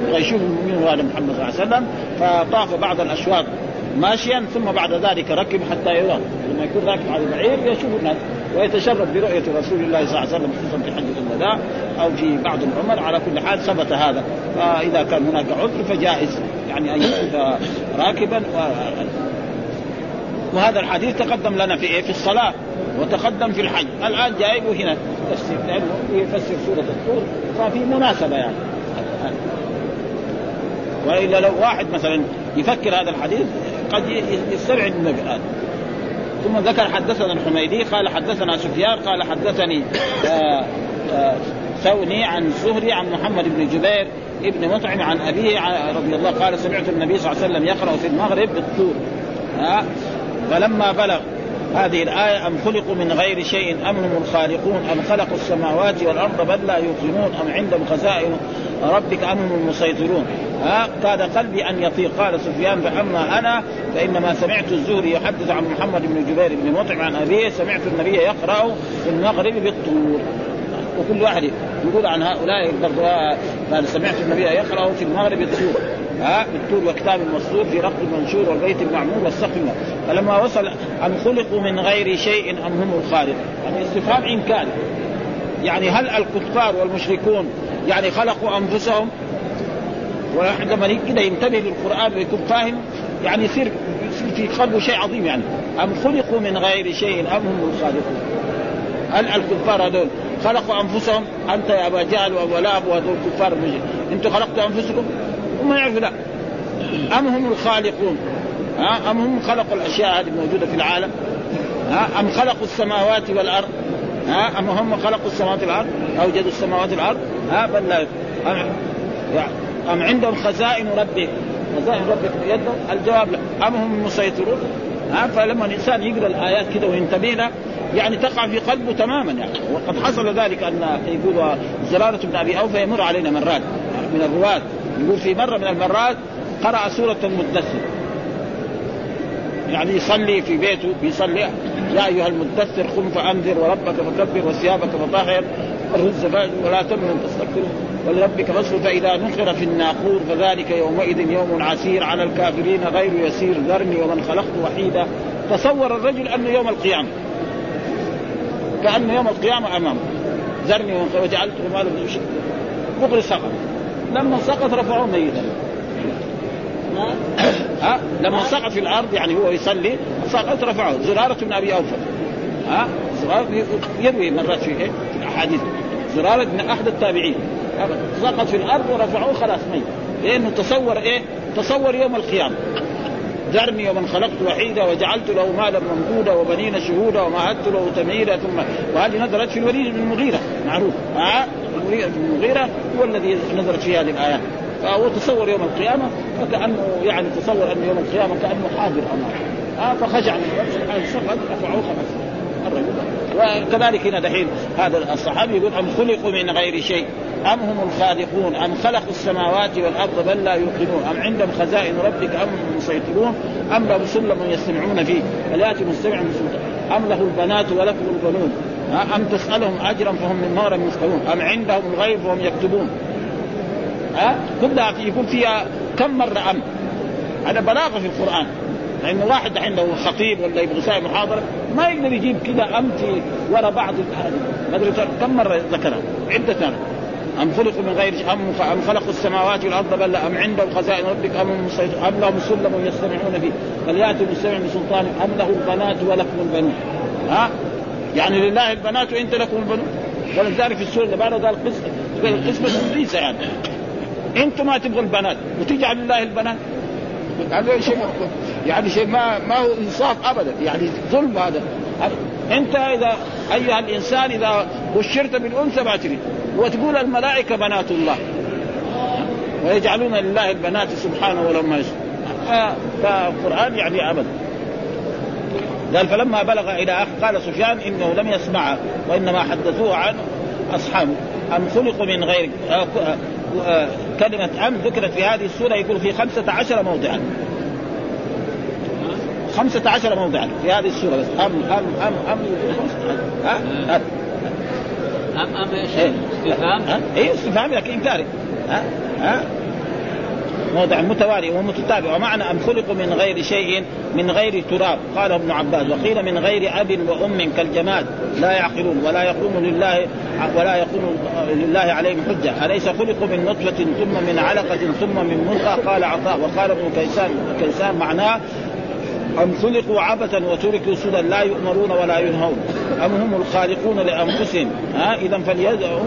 [SPEAKER 1] يشوفوا من هذا محمد صلى الله عليه وسلم فطاف بعض الأشواط ماشيا ثم بعد ذلك ركب حتى يرى لما يكون راكب على البعير يشوف الناس. ويتشرف برؤية رسول الله صلى الله عليه وسلم خصوصا في حجه الوداع أو في بعض العمر على كل حال ثبت هذا. فإذا كان هناك عذر فجائز يعني أن يكون راكبا و... وهذا الحديث تقدم لنا في إيه؟ في الصلاة وتقدم في الحج، الآن جايبه هنا تفسير لأنه يفسر سورة الطور ففي مناسبة يعني. وإلا لو واحد مثلا يفكر هذا الحديث قد يستبعد النبي ثم ذكر حدثنا الحميدي قال حدثنا سفيان قال حدثني آآ آآ ثوني عن زهري عن محمد بن جبير ابن مطعم عن أبيه رضي الله قال سمعت النبي صلى الله عليه وسلم يقرأ في المغرب بالطور ها فلما بلغ هذه الآية أم خلقوا من غير شيء أم هم الخالقون أم خلقوا السماوات والأرض بل لا يوقنون أم عندهم خزائن ربك أم هم المسيطرون؟ ها كاد قلبي أن يطيق. قال سفيان فأما أنا فإنما سمعت الزهري يحدث عن محمد بن جبير بن مطعم عن أبيه سمعت النبي يقرأ في المغرب بالطور وكل واحد يقول عن هؤلاء برضو قال سمعت النبي يقرأ في المغرب بالطور ها بالطور وكتاب المسطور في رقم المنشور والبيت المعمور والسقف فلما وصل أم خلقوا من غير شيء أم هم الخالق؟ يعني استفهام إنكار يعني هل الكفار والمشركون يعني خلقوا أنفسهم؟ وواحد لما كده ينتبه للقرآن ويكون فاهم يعني يصير في قلبه شيء عظيم يعني. أم خلقوا من غير شيء أم هم الخالقون؟ هل الكفار هذول خلقوا أنفسهم. أنت يا أبا جهل وأبو لهب وهذول الكفار أنتم خلقتوا أنفسكم؟ هم يعرفوا لا. أم هم الخالقون؟ ها؟ أم هم خلقوا الأشياء هذه الموجوده في العالم؟ ها؟ أم خلقوا السماوات والأرض؟ ها؟ أم هم خلقوا السماوات والأرض؟ أوجدوا السماوات والأرض؟ ها؟ بل لا. أم, أم عندهم خزائن ربك خزائن ربك بيده الجواب لا. أم هم المسيطرون ها؟ فلما الإنسان يقرأ الآيات كده وينتبه لها يعني تقع في قلبه تماما يعني وقد حصل ذلك أن يقول زرارة بن أبي أوفى يمر علينا مرات. من الرواة. يقول في مرة من المرات قرأ سورة المدثر. يعني يصلي في بيته بيصلي يا أيها المدثر قم فأنذر وربك فكبر وثيابك فطهر. الرز ولا تمنن تستكبر. ولربك فاصبر فإذا نقر في الناقور. فذلك يومئذ يوم عسير على الكافرين غير يسير ذرني ومن خلقت وحيدا. تصور الرجل انه يوم القيامة. كأنه يوم القيامة أمامه. ذرني وجعلت مالا مغري سقط. لما سقط رفعوه ميتا. ها؟ لما سقط في الأرض يعني هو يصلي سقط رفعه زرارة بن أبي اوفى ها؟ زرارة يروي مرات في إيه؟ في الاحاديث زرارة بن أحد التابعين. سقط في الأرض ورفعوه خلاص ميت. لأنه تصور إيه؟ تصور يوم القيامة. ذرني ومن خلقت وحيدا وجعلت له مالا ممدودا وبنين شهودا ومهدت له تمهيدا ثم وهذه نزلت في الوليد بن المغيرة؟ معروف. ها؟ الوليد بن المغيرة هو الذي نزلت في هذه الايات فهو تصور يوم القيامة فكانه يعني تصور أن يوم القيامة كأنه حاضر أمامه. آه فخشع سبحانه سقط رفعوه الرجل. وكذلك هنا دحين هذا الصحابي يقول أم خلقوا من غير شيء؟ أم هم الخالقون؟ أم خلقوا السماوات والأرض بل لا يوقنون؟ أم عندهم خزائن ربك أم هم المسيطرون أم لهم سلم يستمعون فيه؟ فلياتي مستمع أم له البنات ولكم البنون؟ أم تسألهم أجرا فهم من نار مثقلون أم عندهم الغيب وهم يكتبون؟ ها؟ كلها يكون فيها كم مرة أم؟ هذا بلاغة في القرآن. لأنه واحد عنده خطيب ولا يبغى يساوي محاضرة ما يقدر يجيب كذا ام في ورا بعض ما أدري كم مرة ذكرها؟ عدة مرات. أم خلقوا من غير أم أم خلقوا السماوات والأرض بل أم عندهم خزائن ربك أم أم لهم سلم يستمعون فيه فليأتوا المستمع بسلطان أم له البنات ولكم البنون؟ ها؟ يعني لله البنات وأنت لكم البنون؟ ولذلك في السورة اللي بعدها قال قسمة إبليس يعني. أنتم ما تبغوا البنات. وتجعل لله البنات. هذا شيء يعني شيء ما ما هو إنصاف ابدا. يعني ظلم هذا. أنت إذا أيها الإنسان إذا بشرت بالأنثى ما تريد. وتقول الملائكة بنات الله. ويجعلون لله البنات سبحانه ولما يشاء. فالقران يعني ابدا قال فلما بلغ إلى أخ قال سفيان إنه لم يسمع وإنما حدثوه عن أصحابه. أم خلقوا من غير آه، آه، آه، كلمة أم ذكرت في هذه السورة يقول في خمسة عشر موضعا. خمسة عشر موضعا في هذه السورة بس. أم أم أم أم ها
[SPEAKER 3] أم أم أم. إيش؟ إيه. استفهام؟
[SPEAKER 1] اي استفهام لكن إنكاري. ها؟ ها؟ موضع متوالي ومتتابع. ومعنى أم خلقوا من غير شيء من غير تراب. قال ابن عباس. وقيل من غير أب وأم كالجماد. لا يعقلون ولا يقوم لله ولا يقوم لله عليهم حجة. أليس خلقوا من نطفة ثم من علقة ثم من ملقى قال عطاء. وقال ابن كيسان. كيسان معناه أم خلقوا عبثا وتركوا سدى لا يؤمرون ولا ينهون؟ أم هم الخالقون لأنفسهم؟ ها إذا فليدعوا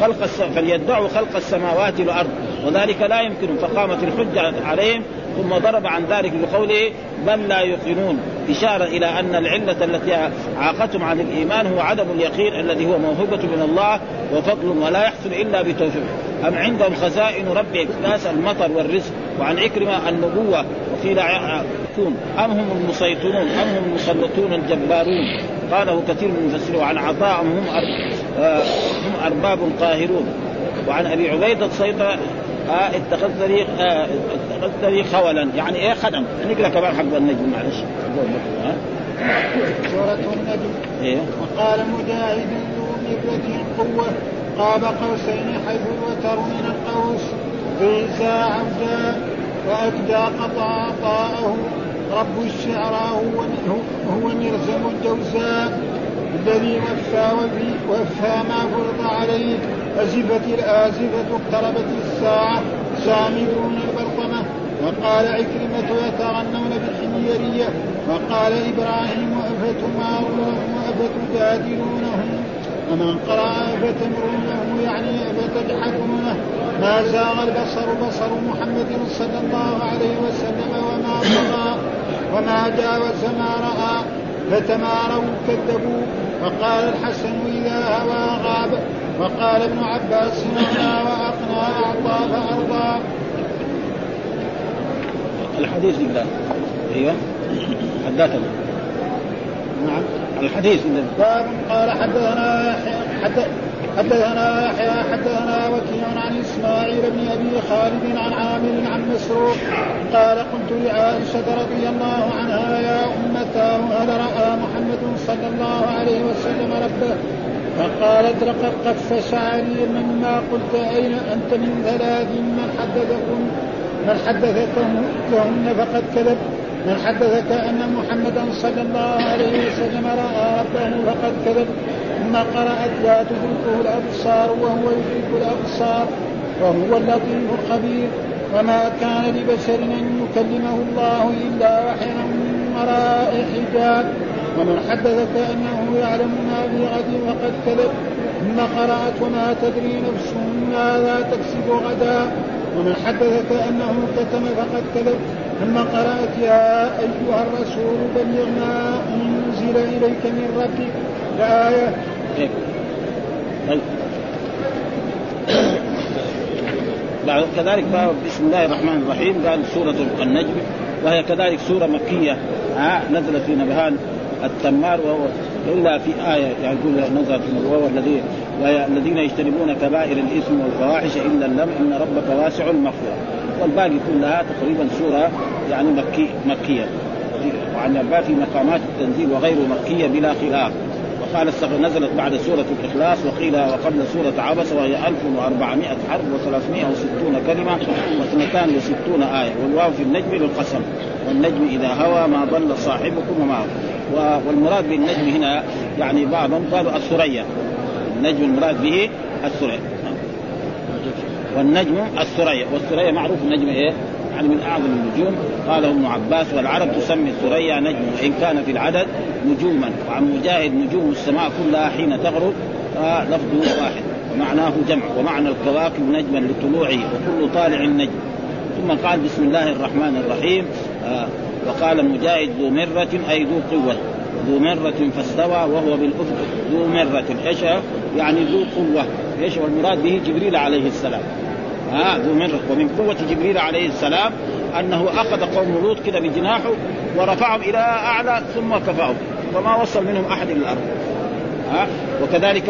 [SPEAKER 1] خلق فليدعوا خلق السماوات والأرض وذلك لا يمكن فقامت الحجة عليهم ثم ضرب عن ذلك بقوله بل لا يوقنون. إشارة إلى أن العلة التي عاقتهم عن الإيمان هو عدم اليقين الذي هو موهبة من الله وفضل ولا يحصل إلا بتوفيق. أم عندهم خزائن ربك ناس المطر والرزق وعن عكرمة النبوة وقيل يكون أم هم المسيطرون؟ أم هم المسلطون الجبارون؟ قاله كثير من المفسرين وعن عطاء هم آه، هم أرباب قاهرون. وعن أبي عبيدة الصيطة آه اتخذت لي آه اتخذت لي خولا. يعني إيه خدم؟ نقرا كمان حق النجم معلش.
[SPEAKER 4] سورة النجم.
[SPEAKER 1] إيه؟
[SPEAKER 4] وقال مجاهد ذو مرة قوة قاب قوسين حيث الوتر من القوس في ساعة وأكدى قطع عطاءه رب الشعراء هو هو مرزم الجوزاء الذي وفى وفي وفى ما فرض عليه. أزفت الآزفة اقتربت الساعة سامدون البرطمة وقال عكرمة يتغنون بالحميرية. وقال إبراهيم أفتمارونهم أفتجادلونهم ومن قرأ أفتمرونه يعني أفتجحدونه ما زاغ البصر بصر محمد صلى الله عليه وسلم وما طغى وما جاوز ما رأى فتماروا كذبوا. وقال الحسن إذا هوى غاب. وقال ابن عباس أغنى وأقنى أعطى فأرضى
[SPEAKER 1] الحديث لله أيوه. حدثنا نعم. الحديث
[SPEAKER 4] باب قال حدثنا حد حدثنا يحيى حدثنا وكيع عن إسماعيل بن أبي خالد عن عامر عن مسروق قال قلت لعائشة رضي الله عنها يا أمتاه هل رأى محمد صلى الله عليه وسلم ربه؟ فقالت لقد قف شعري مما قلت أين أنت من ثلاث من حدثكم؟ من حدثكهن فقد كذب من حدثك أن محمدا صلى الله عليه وسلم رأى ربه فقد كذب ثم قرات لا تدركه الأبصار وهو يدرك الأبصار وهو اللطيف الخبير. وما كان لبشر أن يكلمه الله إلا وحيا من وراء حجاب. ومن حدثك أنه يعلم ما في غد فقد كذب ثم قرأت وما تدري نفس ماذا تكسب غدا. ومن حدثك أنه كتم فقد كذب ثم قرأت يا أيها الرسول بلغ ما أنزل إليك من ربك الآية.
[SPEAKER 1] بعد كذلك بسم الله الرحمن الرحيم. قال سورة النجم. وهي كذلك سورة مكية. نزلت في نبهان التمار وهو إلا في آية يعني يقول نزلت وهو الذي الذين يجتنبون كبائر الإثم والفواحش إلا اللم إن ربك واسع المغفرة. والباقي كلها تقريبا سورة يعني مكي مكية. وعن في مقامات التنزيل وغير مكية بلا خلاف. وقال نزلت بعد سورة الإخلاص وقيل وقبل سورة عبس وهي 1400 حرف و360 كلمة و62 آية. والواو في النجم للقسم. والنجم إذا هوى ما ضل صاحبكم وما والمراد بالنجم هنا يعني بعضهم قالوا الثريا. النجم المراد به الثريا. والنجم الثريا. والثريا معروف النجم إيه؟ يعني من أعظم النجوم. قاله ابن عباس والعرب تسمي الثريا نجم وإن كان في العدد نجوما. وعن مجاهد نجوم السماء كلها حين تغرب آه لفظه واحد. ومعناه جمع. ومعنى الكواكب نجما لطلوعه وكل طالع نجم. ثم قال بسم الله الرحمن الرحيم آه وقال مجاهد ذو مرة أي ذو قوة. ذو مرة فاستوى وهو بالأفق. ذو مرة إيش يعني ذو قوة. إيش والمراد به؟ جبريل عليه السلام. ها ذو مرة. ومن قوة جبريل عليه السلام أنه أخذ قوم لوط كده بجناحه ورفعهم إلى أعلى ثم كفاهم. وما وصل منهم أحد إلى الأرض. ها؟ وكذلك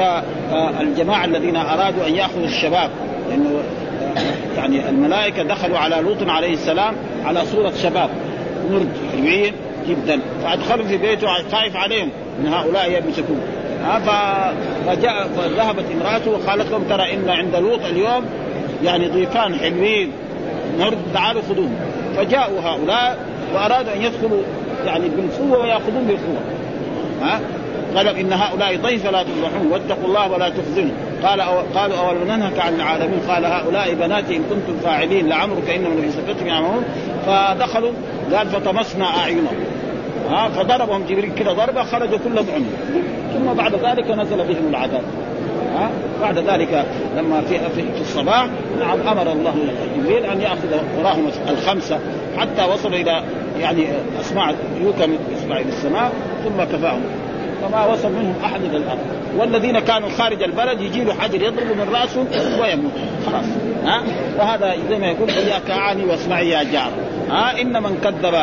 [SPEAKER 1] آه، الجماعة الذين أرادوا أن يأخذوا الشباب. لأنه آه، يعني الملائكة دخلوا على لوط عليه السلام على صورة شباب. نرد جدا. فأدخلوا في بيته خايف عليهم. من هؤلاء يمسكون فجاء فذهبت امرأته وقالت لهم ترى إن عند لوط اليوم يعني ضيفان حلوين نرد تعالوا خذوهم. فجاءوا هؤلاء وأرادوا أن يدخلوا يعني بالقوة ويأخذون بالقوة. ها قالوا إن هؤلاء ضيف فلا تفضحون واتقوا الله ولا تخزنوا. قال أو قالوا أولم ننهك عن العالمين؟ قال هؤلاء بناتي إن كنتم فاعلين لعمرك إنهم لفي سكتهم يعملون فدخلوا قال فطمسنا أعينهم. ها فضربهم جبريل كذا ضربة خرجوا كلهم عمي ثم بعد ذلك نزل بهم العذاب. ها بعد ذلك لما في في الصباح نعم أمر الله جبريل أن يأخذ وراهم الخمسة حتى وصل إلى يعني أسماع يوكا من اسماعيل السماء ثم كفاهم. فما وصل منهم أحد إلى الأرض. والذين كانوا خارج البلد يجي له حجر يضرب من راسه ويموت. خلاص. ها وهذا زي ما يقول إياك اعاني واسمعي يا جار. ها إن من كذب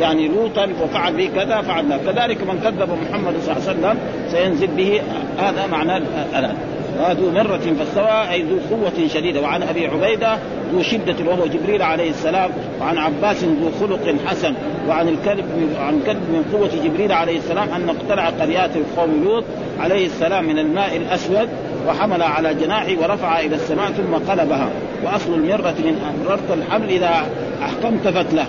[SPEAKER 1] يعني لوطا وفعل به كذا فعلنا كذلك من كذب محمد صلى الله عليه وسلم سينزل به هذا معنى الان ذو مرة فاستوى أي ذو قوة شديدة. وعن أبي عبيدة ذو شدة وهو جبريل عليه السلام. وعن عباس ذو خلق حسن. وعن الكلب عن كلب من قوة جبريل عليه السلام أن اقتلع قريات قوم لوط عليه السلام من الماء الأسود وحمل على جناحه ورفع إلى السماء ثم قلبها. وأصل المرة من أمررت الحمل إذا أحكمت فتله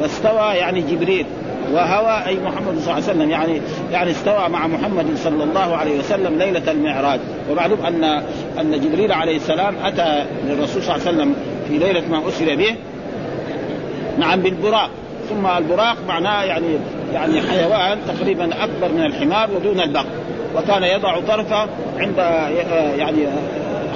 [SPEAKER 1] فاستوى يعني جبريل وهوى أي محمد صلى الله عليه وسلم يعني يعني استوى مع محمد صلى الله عليه وسلم ليلة المعراج. ومعلوم ان أن جبريل عليه السلام أتى للرسول صلى الله عليه وسلم في ليلة ما أسر به نعم بالبراق. ثم البراق معناه يعني يعني حيوان تقريبا أكبر من الحمار ودون البقر وكان يضع طرفه عند يعني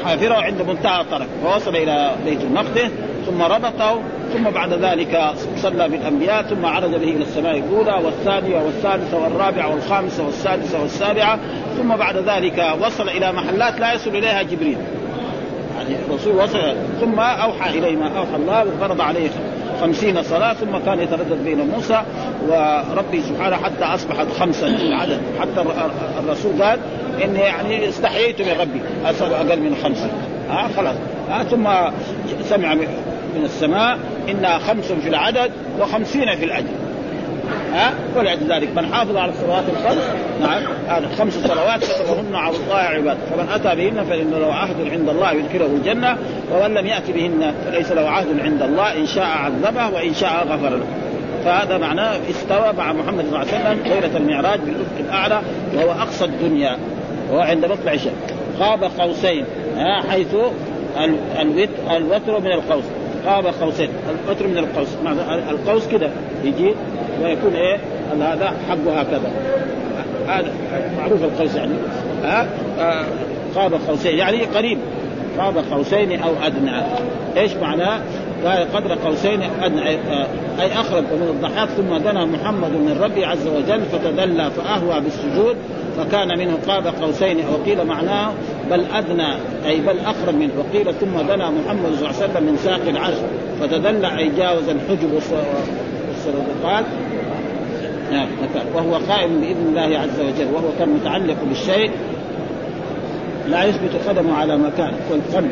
[SPEAKER 1] حافره عند منتهى الطرف. فوصل إلى بيت المقدس. ثم ربطه ثم بعد ذلك صلى بالأنبياء ثم عرج به إلى السماء الأولى والثانية والثالثة والرابعة والخامسة والسادسة والسابعة ثم بعد ذلك وصل إلى محلات لا يصل إليها جبريل. يعني الرسول وصل ثم أوحى اليه ما أوحى الله وفرض عليه خمسين صلاة ثم كان يتردد بين موسى وربي سبحانه حتى أصبحت خمسة العدد. حتى الرسول قال إني يعني استحييت من ربي أقل من خمسه ها خلاص. ها ثم سمع من السماء إنها خمس في العدد وخمسين في الاجر ها؟ ولذلك من حافظ على الصلوات الخمس نعم هذا خمس صلوات كتبهن على الله عباد. فمن أتى بهن فإن له عهد عند الله يدخله الجنة ومن لم يأت بهن فليس له عهد عند الله إن شاء عذبه وإن شاء غفر له. فهذا معناه استوى مع محمد صلى الله عليه وسلم ليلة المعراج بالأفق الأعلى وهو أقصى الدنيا وهو عند مطلع الشمس. قاب قوسين حيث الوتر الوتر من القوس. قاب قوسين. الوتر من القوس. القوس كده يجي ويكون إيه؟ هذا حقه هكذا. هذا معروف القوس يعني. ها؟ آه قاب قوسين. يعني قريب. قاب قوسين أو أدنى. إيش معناه؟ قال قدر قوسين أدنى. أي أخرج من الضحاك ثم دنا محمد من ربي عز وجل فتدلى فأهوى بالسجود فكان منه قاب قوسين وقيل معناه بل أدنى أي بل اخرج منه. وقيل ثم دنا محمد صلى الله عليه وسلم من ساق العرش فتدلى أي جاوز الحجب والصدقات. نعم وهو قائم بإذن الله عز وجل. وهو كان متعلق بالشيء. لا يثبت قدمه على مكان والقلب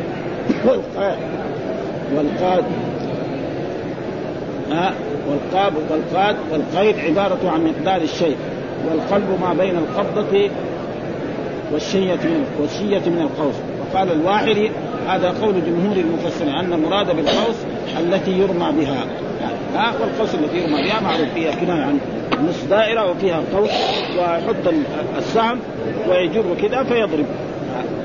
[SPEAKER 1] والقاد والقاد والقاب. والقاد. والقيد عبارة عن مقدار الشيء. والقلب ما بين القبضة والشية من والشية من القوس. وقال الواحد هذا قول جمهور المفسرين أن المراد بالقوس التي يرمى بها. ها؟ والقوس التي يرمى بها معروف فيها كناية عن نص دائرة وفيها قوس ويحط السهم ويجر كذا فيضرب.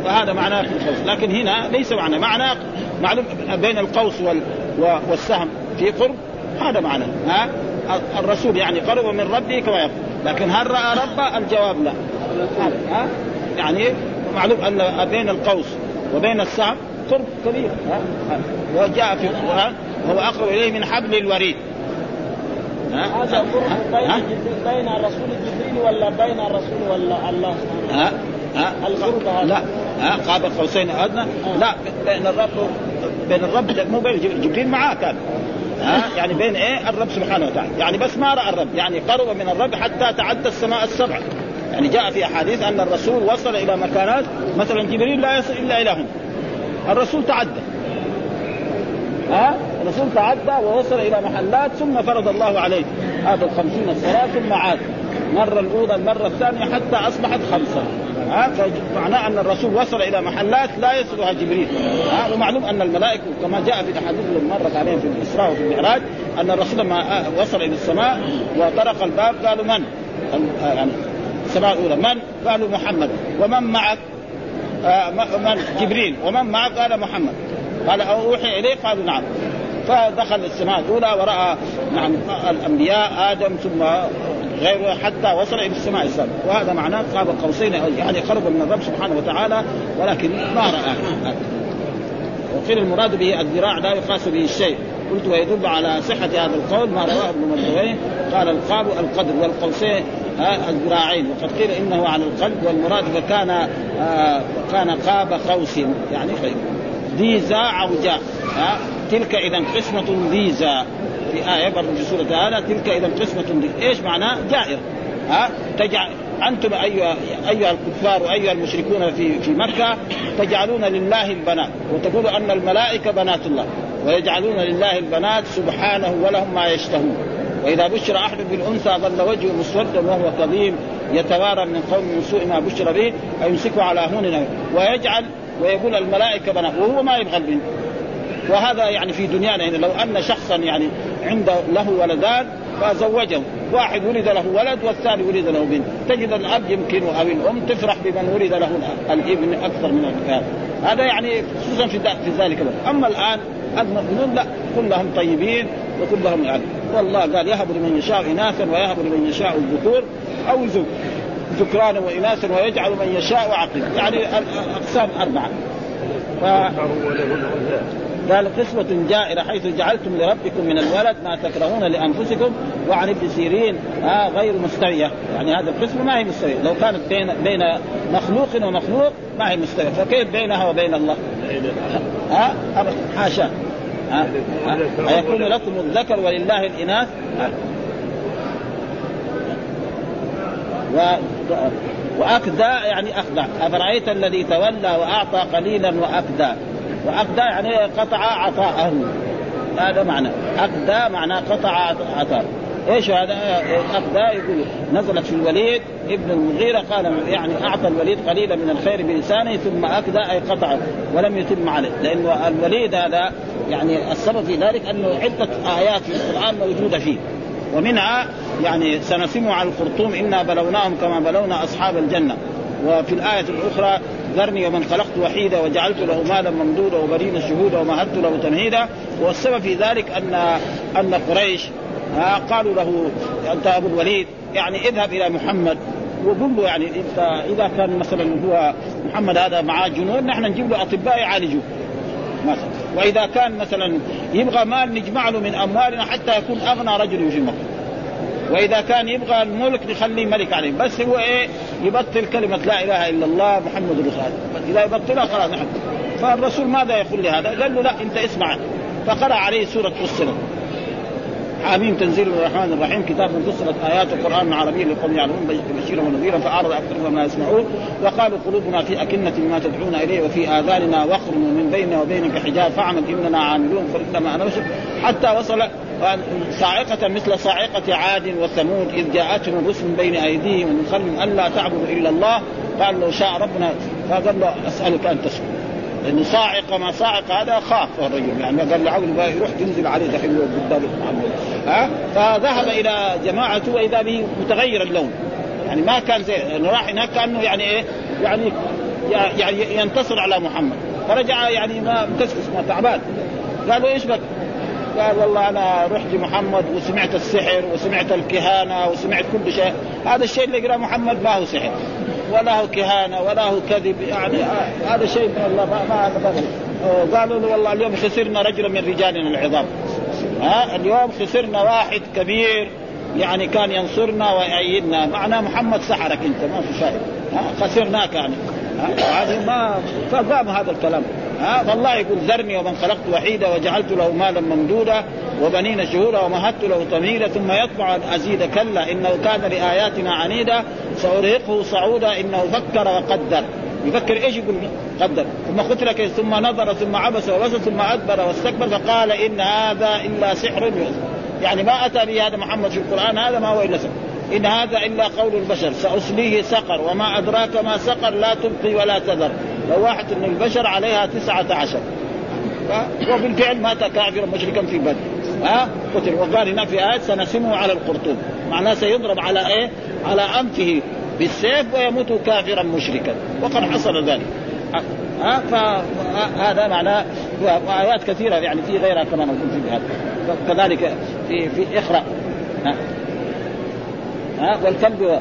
[SPEAKER 1] وهذا معناه في القوس. لكن هنا ليس معنى معنى معلوم بين القوس وال والسهم في قرب هذا معنى ها؟ الرسول يعني قرب من ربه كما يقول. لكن هل رأى ربه؟ الجواب لا. ها؟ يعني معلوم أن بين القوس وبين السهم قرب كبير ها؟ وجاء في القران وهو أقرب إليه من حبل الوريد.
[SPEAKER 3] هذا قرب بين بين الرسول جبريل ولا بين الرسول ولا الله
[SPEAKER 1] ها؟ ها؟
[SPEAKER 3] القرب هذا.
[SPEAKER 1] لا. ها؟ قاب قوسين أدنى. لا بين الرب بين الرب مو بين جبريل معاه كان. ها؟ يعني بين إيه؟ الرب سبحانه وتعالى. يعني بس ما رأى الرب. يعني قرب من الرب حتى تعدى السماء السبع. يعني جاء في أحاديث أن الرسول وصل إلى مكانات. مثلا جبريل لا يصل إلا إلى هنا الرسول تعدى. ها؟ الرسول تعدى ووصل إلى محلات ثم فرض الله عليه. هذا الخمسين الصلاة ثم عاد. مرة الأولى المرة الثانية حتى أصبحت خمسة. ها معناه أن الرسول وصل إلى محلات لا يصلها جبريل ها ومعلوم أن الملائكة كما جاء في الأحاديث اللي مرت عليهم في الإسراء وفي المعراج أن الرسول لما وصل إلى السماء وطرق الباب قالوا من؟ يعني السماء الأولى من؟ قالوا محمد ومن معك؟ آه من؟ جبريل ومن معك؟ قال محمد قال أوحي إليه قالوا نعم فدخل السماء الأولى وراى نعم الأنبياء آدم ثم غيره حتى وصل إلى السماء السابعه وهذا معناه قاب قوسين يعني قرب من الرب سبحانه وتعالى ولكن ما راه وقيل المراد به الذراع لا يقاس به الشيء قلت ويدل على صحة هذا القول ما رواه ابن مردويه قال القاب القدر والقوسين الذراعين. وقد قيل إنه على القلب والمراد فكان آه كان قاب قوس. يعني خير. ذي عوجاء ها تلك اذا قسمة ذيزا في آية برضه في سورة هذا تلك إذا قسمة إيش معناه؟ جائر. ها؟ تجعل أنتم أيها أيها الكفار وأيها المشركون في في مكة تجعلون لله البنات وتقولوا أن الملائكة بنات الله ويجعلون لله البنات سبحانه ولهم ما يشتهون. وإذا بشر أحد بالأنثى ظل وجهه مسودا وهو كظيم يتوارى من قوم من سوء ما بشر به أيمسكه على هون ويجعل ويقول الملائكة بنات وهو ما يبغى البنت. وهذا يعني في دنيانا يعني لو أن شخصا يعني عنده له ولدان فزوجه واحد ولد له ولد والثاني ولد له بنت. تجد الأب يمكن أو الأم تفرح بمن ولد له الابن أكثر من الكتاب هذا يعني خصوصا في في ذلك أما الآن المؤمنون لا. كلهم طيبين وكلهم يعني. والله قال يهب لمن يشاء اناثا ويهب لمن يشاء الذكور أو ذكر ذكرانا واناثا ويجعل من يشاء عقل يعني الأقسام أربعة. ف... قال قسمة جائرة حيث جعلتم لربكم من الولد ما تكرهون لأنفسكم وعن ابن سيرين. آه غير مستوية. يعني هذه القسمة ما هي مستوية. لو كانت بين بين مخلوق ومخلوق ما هي مستوية. فكيف بينها وبين الله؟ ها آه حاشا. ها آه أيكون لكم الذكر ولله الإناث؟ و واكدى يعني اخدى أفرأيت الذي تولى وأعطى قليلا واكدى واكدى يعني قطع عطاءه. هذا معنى. اكدى معناه قطع عطاءه. إيش هذا؟ اكدى يقول نزلت في الوليد ابن المغيرة قال يعني أعطى الوليد قليلا من الخير بلسانه ثم اكدى أي قطع ولم يتم عليه. لأنه الوليد هذا يعني السبب في ذلك أنه عدة آيات في القرآن موجودة فيه. ومنها يعني سنسمع على الخرطوم إنا بلوناهم كما بلونا أصحاب الجنة. وفي الآية الأخرى ذرني ومن خلقت وحيدا وجعلت له مالا ممدودا وبنين شهودا ومهدت له تمهيدا. والسبب في ذلك ان أن قريش قالوا له أنت أبو الوليد يعني اذهب إلى محمد. وقل له يعني انت إذا كان مثلا هو محمد هذا معاه جنون نحن نجيب له أطباء يعالجوه مثلا. وإذا كان مثلا يبغى مال نجمع له من أموالنا حتى يكون أغنى رجل في مكه وإذا كان يبغى الملك نخليه ملك عليه. بس هو إيه؟ يبطل كلمة لا إله إلا الله محمد رسول الله. إذا يبطلها خلاص نحن. فالرسول ماذا يقول لهذا؟ قال له لا أنت اسمع. فقرأ عليه سورة فصلت حميم تنزيل الرحمن الرحيم. كتاب فصلت آيات القرآن عربيا لقوم يعلمون بشيرا ونذيرا فأعرض أكثرهم ما يسمعون. وقالوا قلوبنا في أكنة مما تدعون إليه وفي آذاننا وقر من بيننا وبينك حجاب. فاعمل إننا عاملون فانما أنا حتى وصل صاعقة مثل صاعقة عاد وثمود إذ جاءتهم الرسل بين أيديهم ومن خلفهم ألا تعبدوا إلا الله. قال لو شاء ربنا. فقال له أسألك أن تسكت لأنه صاعقة ما صاعقة هذا خاف الرجل يعني قال له عقل يروح تنزل عليه دحين قدام ها؟ فذهب إلى جماعته وإذا به متغير اللون. يعني ما كان زي يعني راح هناك كأنه يعني إيه يعني يعني ينتصر على محمد. فرجع يعني ما مكسكس ما تعبان. قالوا إيش بك؟ قال والله أنا رحت محمد وسمعت السحر وسمعت الكهانة وسمعت كل شيء. هذا الشيء اللي يقرا محمد ما هو سحر. ولا هو كهانة ولا هو كذب. يعني هذا شيء من الله ما ما قالوا له والله اليوم خسرنا رجلا من رجالنا العظام. ها؟ اليوم خسرنا واحد كبير يعني كان ينصرنا ويأيدنا. معناه محمد سحرك أنت ما في شيء. خسرناك يعني. ما فقام هذا الكلام. ها فالله يقول ذرني ومن خلقت وحيدا وجعلت له مالا ممدودا وبنين شهورا ومهدت له تمهيدا ثم يطمع أن أزيد كلا إنه كان لآياتنا عنيدا سارهقه صعودا إنه فكر وقدر. يفكر إيش يقول؟ قدر. ثم قتل ثم نظر ثم عبس وبس ثم أدبر واستكبر فقال إن هذا إلا سحر يؤذى يعني ما أتى به هذا محمد في القرآن هذا ما هو إلا سحر. إن هذا إلا قول البشر سأصليه سقر وما أدراك ما سقر لا تبقي ولا تذر. لواحة من البشر عليها تسعة عشر. وبالفعل مات كافرا مشركا في بدر. ها؟ قتل. وقال هنا في آية سنسمه على القرطوم. معناه سيضرب على إيه؟ على أنفه بالسيف ويموت كافرا مشركا. وقد حصل ذلك. ها؟ فهذا معناه وآيات كثيرة يعني في غيرها كما نقول في هذا. كذلك في في اقرأ. ها؟ والكلب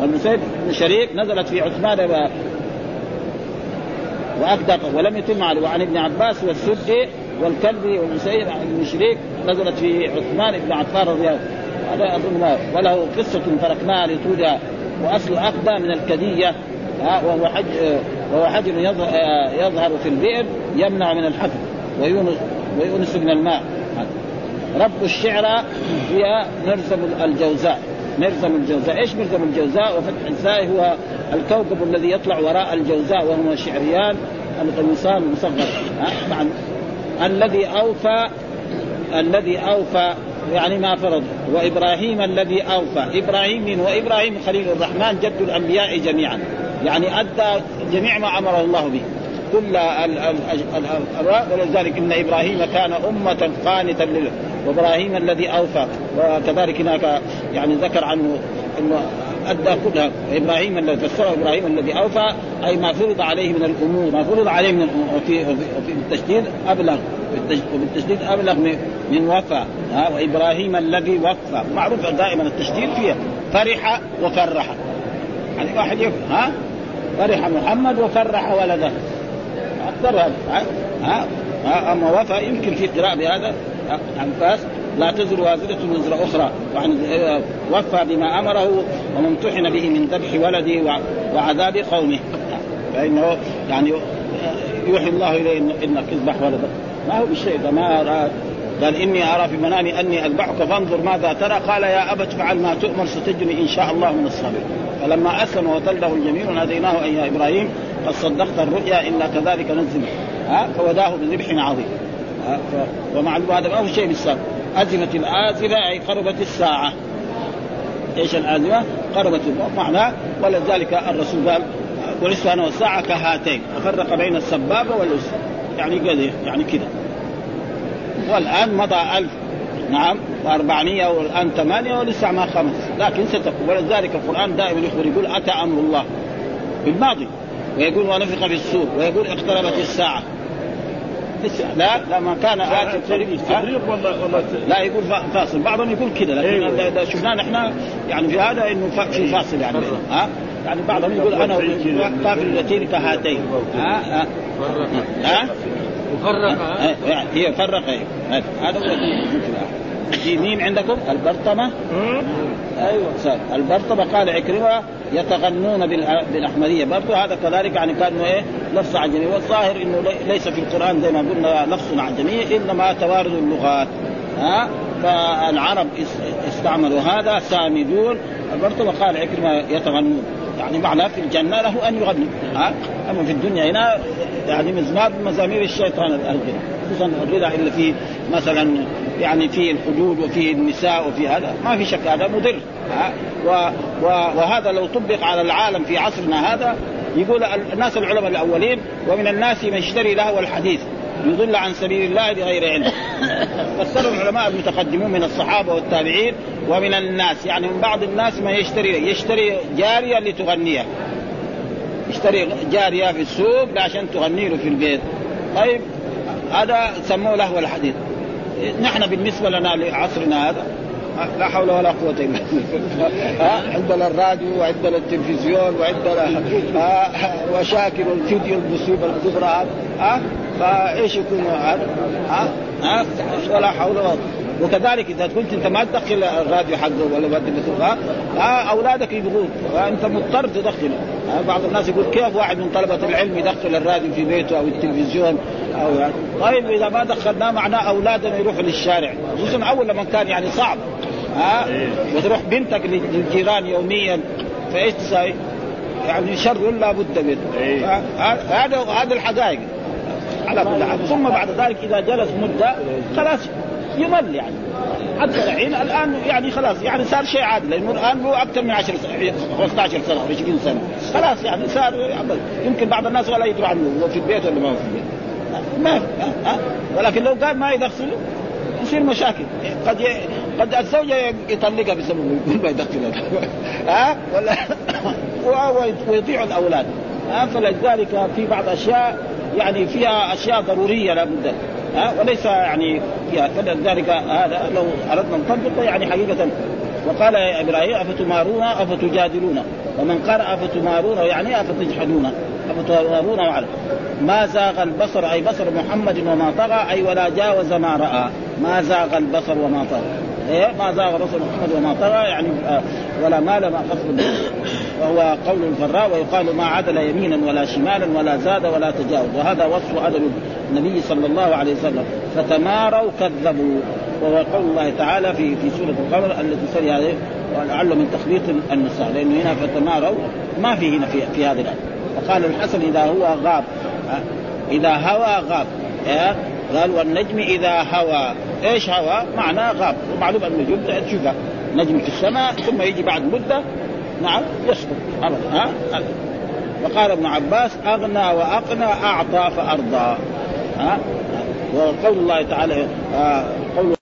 [SPEAKER 1] والمسيب بن شريك نزلت في عثمان و... وأكدق ولم يتم عليه وعن ابن عباس والسدي والكلب والمسيب بن شريك نزلت في عثمان بن عفان رضي الله هذا ما وله قصة تركناها لطولها وأصل أقدى من الكدية. وهو حج وهو حجر يظهر في البئر يمنع من الحفر ويونس ويونس من الماء. رب الشعر هي مرزم الجوزاء. مرزم الجوزاء. إيش مرزم الجوزاء؟ وفتح الزاء هو الكوكب الذي يطلع وراء الجوزاء وهما شعريان القمصان المصغر. الذي اوفى الذي أوفى يعني ما فرض. وإبراهيم الذي أوفى. إبراهيم وإبراهيم خليل الرحمن جد الأنبياء جميعا. يعني أدى جميع ما أمره الله به. كل ولذلك إن إبراهيم كان أمة قانتا لله وابراهيم الذي أوفى وكذلك هناك يعني ذكر عنه إنه أدى كلها. إبراهيم الذي فسره إبراهيم الذي أوفى أي ما فرض عليه من الأمور ما فرض عليه من الأمور وفي, وفي التشديد أبلغ وبالتشديد أبلغ من وفى. ها وإبراهيم الذي وفى. معروف دائما التشديد فيه فرح وفرح. يعني واحد يفرح ها؟ فرح محمد وفرح ولده. أكثر ها؟ ها أما وفى يمكن في قراءة بهذا. أنفاس لا تزر وازرة وزر أخرى. وعن وفى بما أمره وممتحن به من ذبح ولده وعذاب قومه. فإنه يعني يوحي الله إليه إنك اذبح ولدك. ما هو بالشيء ما أراد قال إني أرى في منامي أني أذبحك فانظر ماذا ترى. قال يا أبت فعل ما تؤمر ستجني إن شاء الله من الصابرين فلما أسلم وتله الجميل ناديناه أي يا إبراهيم قد صدقت الرؤيا الا كذلك نزل ها؟ فوداه بذبح عظيم. ومعلوم هذا ما هو شيء بالسابق أزمت الآزمة أي قربت الساعة. إيش الآزمة؟ قربت معناه ولذلك الرسول قال بعثت أنا والساعة كهاتين وفرق بين السبابة والأسر يعني كذا يعني كذا. والآن مضى ألف نعم و400 والآن ثمانية ولسه ما خمس. لكن ستكون. ولذلك القرآن دائما يخبر يقول أتى أمر الله. بالماضي. ويقول ونفخ في السور ويقول اقتربت الساعة. لسه لا لما كان
[SPEAKER 2] تفريق ولا ولا
[SPEAKER 1] لا يقول فا- فاصل. بعضهم يقول كذا لكن
[SPEAKER 2] أيوة.
[SPEAKER 1] شفناه نحن يعني في هذا إنه في فاصل يعني. ها؟ يعني بعضهم يقول أنا قافل التين كهاتين ها؟ ها؟ ها؟ هي فرق إيه. هذا هو في مين عندكم؟ البرطمة. أيوه. صار البرطمه قال عكرمة يتغنون بالأحمدية. برضو هذا كذلك يعني كأنه إيه؟ لفظ عجمي. والظاهر إنه لي- ليس في القرآن زي ما قلنا لفظ عجمي إنما توارد اللغات. ها؟ فالعرب إس- استعملوا هذا سامدون البرطمه قال عكرمة يتغنون. يعني معناه في الجنة له أن يغني. ها؟ أما في الدنيا هنا يعني مزمار مزامير الشيطان الجن خصوصا الغنى الا في مثلا يعني في الحدود وفي النساء وفي هذا ما في شك هذا مضر. وهذا لو طبق على العالم في عصرنا هذا يقول ال- الناس العلماء الأولين ومن الناس من يشتري لهو الحديث يضل عن سبيل الله بغير علم. فسروا العلماء المتقدمون من الصحابة والتابعين ومن الناس يعني من بعض الناس من يشتري يشتري جارية لتغنيه. يشتري جارية في السوق عشان تغني له في البيت. طيب هذا سموه لهو الحديث. نحن بالنسبة لنا لعصرنا هذا لا حول ولا قوة إلا بالله. عندنا الراديو وعندنا التلفزيون وعندنا وشاكل الفيديو المصيبة الكبرى هذا. فإيش يكون هذا؟ ها؟ ولا حول ولا قوة. وكذلك إذا كنت أنت ما تدخل الراديو حقه ولا ما تدخل أولادك يبغون أنت مضطر تدخله. بعض الناس يقول كيف واحد من طلبة العلم يدخل الراديو في بيته أو التلفزيون؟ أو يعني. طيب إذا ما دخلناه معناه اولادنا يروحوا للشارع. خصوصا أول لما كان يعني صعب. ها؟ وتروح بنتك للجيران يوميا فإيش تساوي؟ يعني شر لا بد منه.
[SPEAKER 2] إيه.
[SPEAKER 1] هذا هذا الحقائق. على كل حال. ثم بعد ذلك إذا جلس مدة خلاص يمل يعني. حتى الحين الآن يعني خلاص يعني صار شيء عادي. لأنه الآن هو أكثر من 10 سنة 15 سنة 20 سنة. خلاص يعني صار يمكن بعض الناس ولا يدروا عنه هو في البيت ولا ما هو في البيت. ما ها؟ ولكن لو قال ما يدخله يصير مشاكل. قد ي... قد الزوجة يطلقها بسبب يقول ما يدخلها ها؟ ولا ويطيع الأولاد. ها؟ فلذلك في بعض أشياء يعني فيها أشياء ضرورية لابد ها؟ وليس يعني فيها. فلذلك هذا لو أردنا نطبقه يعني حقيقة. وقال يا إبراهيم أفتمارون أفتجادلون؟ ومن قرأ أفتمارون يعني أفتجحدون؟ افتمارون على ما زاغ البصر أي بصر محمد وما طغى أي ولا جاوز ما رأى. ما زاغ البصر وما طغى. إيه؟ ما زاغ بصر محمد وما طغى يعني آه، ولا مال ما قصد وهو قول الفراء ويقال ما عدل يمينا ولا شمالا ولا زاد ولا تجاوز. وهذا وصف عدل النبي صلى الله عليه وسلم. فتماروا كذبوا. وهو قول الله تعالى في في سورة القمر التي سري هذه ولعله من تخليط النساء لأنه هنا فتماروا ما في هنا في في هذه الآية. وقال الحسن إذا هو غاب؟ إذا هوى غاب؟ قال والنجم إذا هوى. إيش هوى؟ معناه غاب. ومعلوم أن النجوم تشوفها نجم في السماء ثم يجي بعد مدة. نعم يسقط أبدا. ها؟ وقال ابن عباس أغنى وأقنى أعطى فأرضى. ها؟ وقول الله تعالى آه قول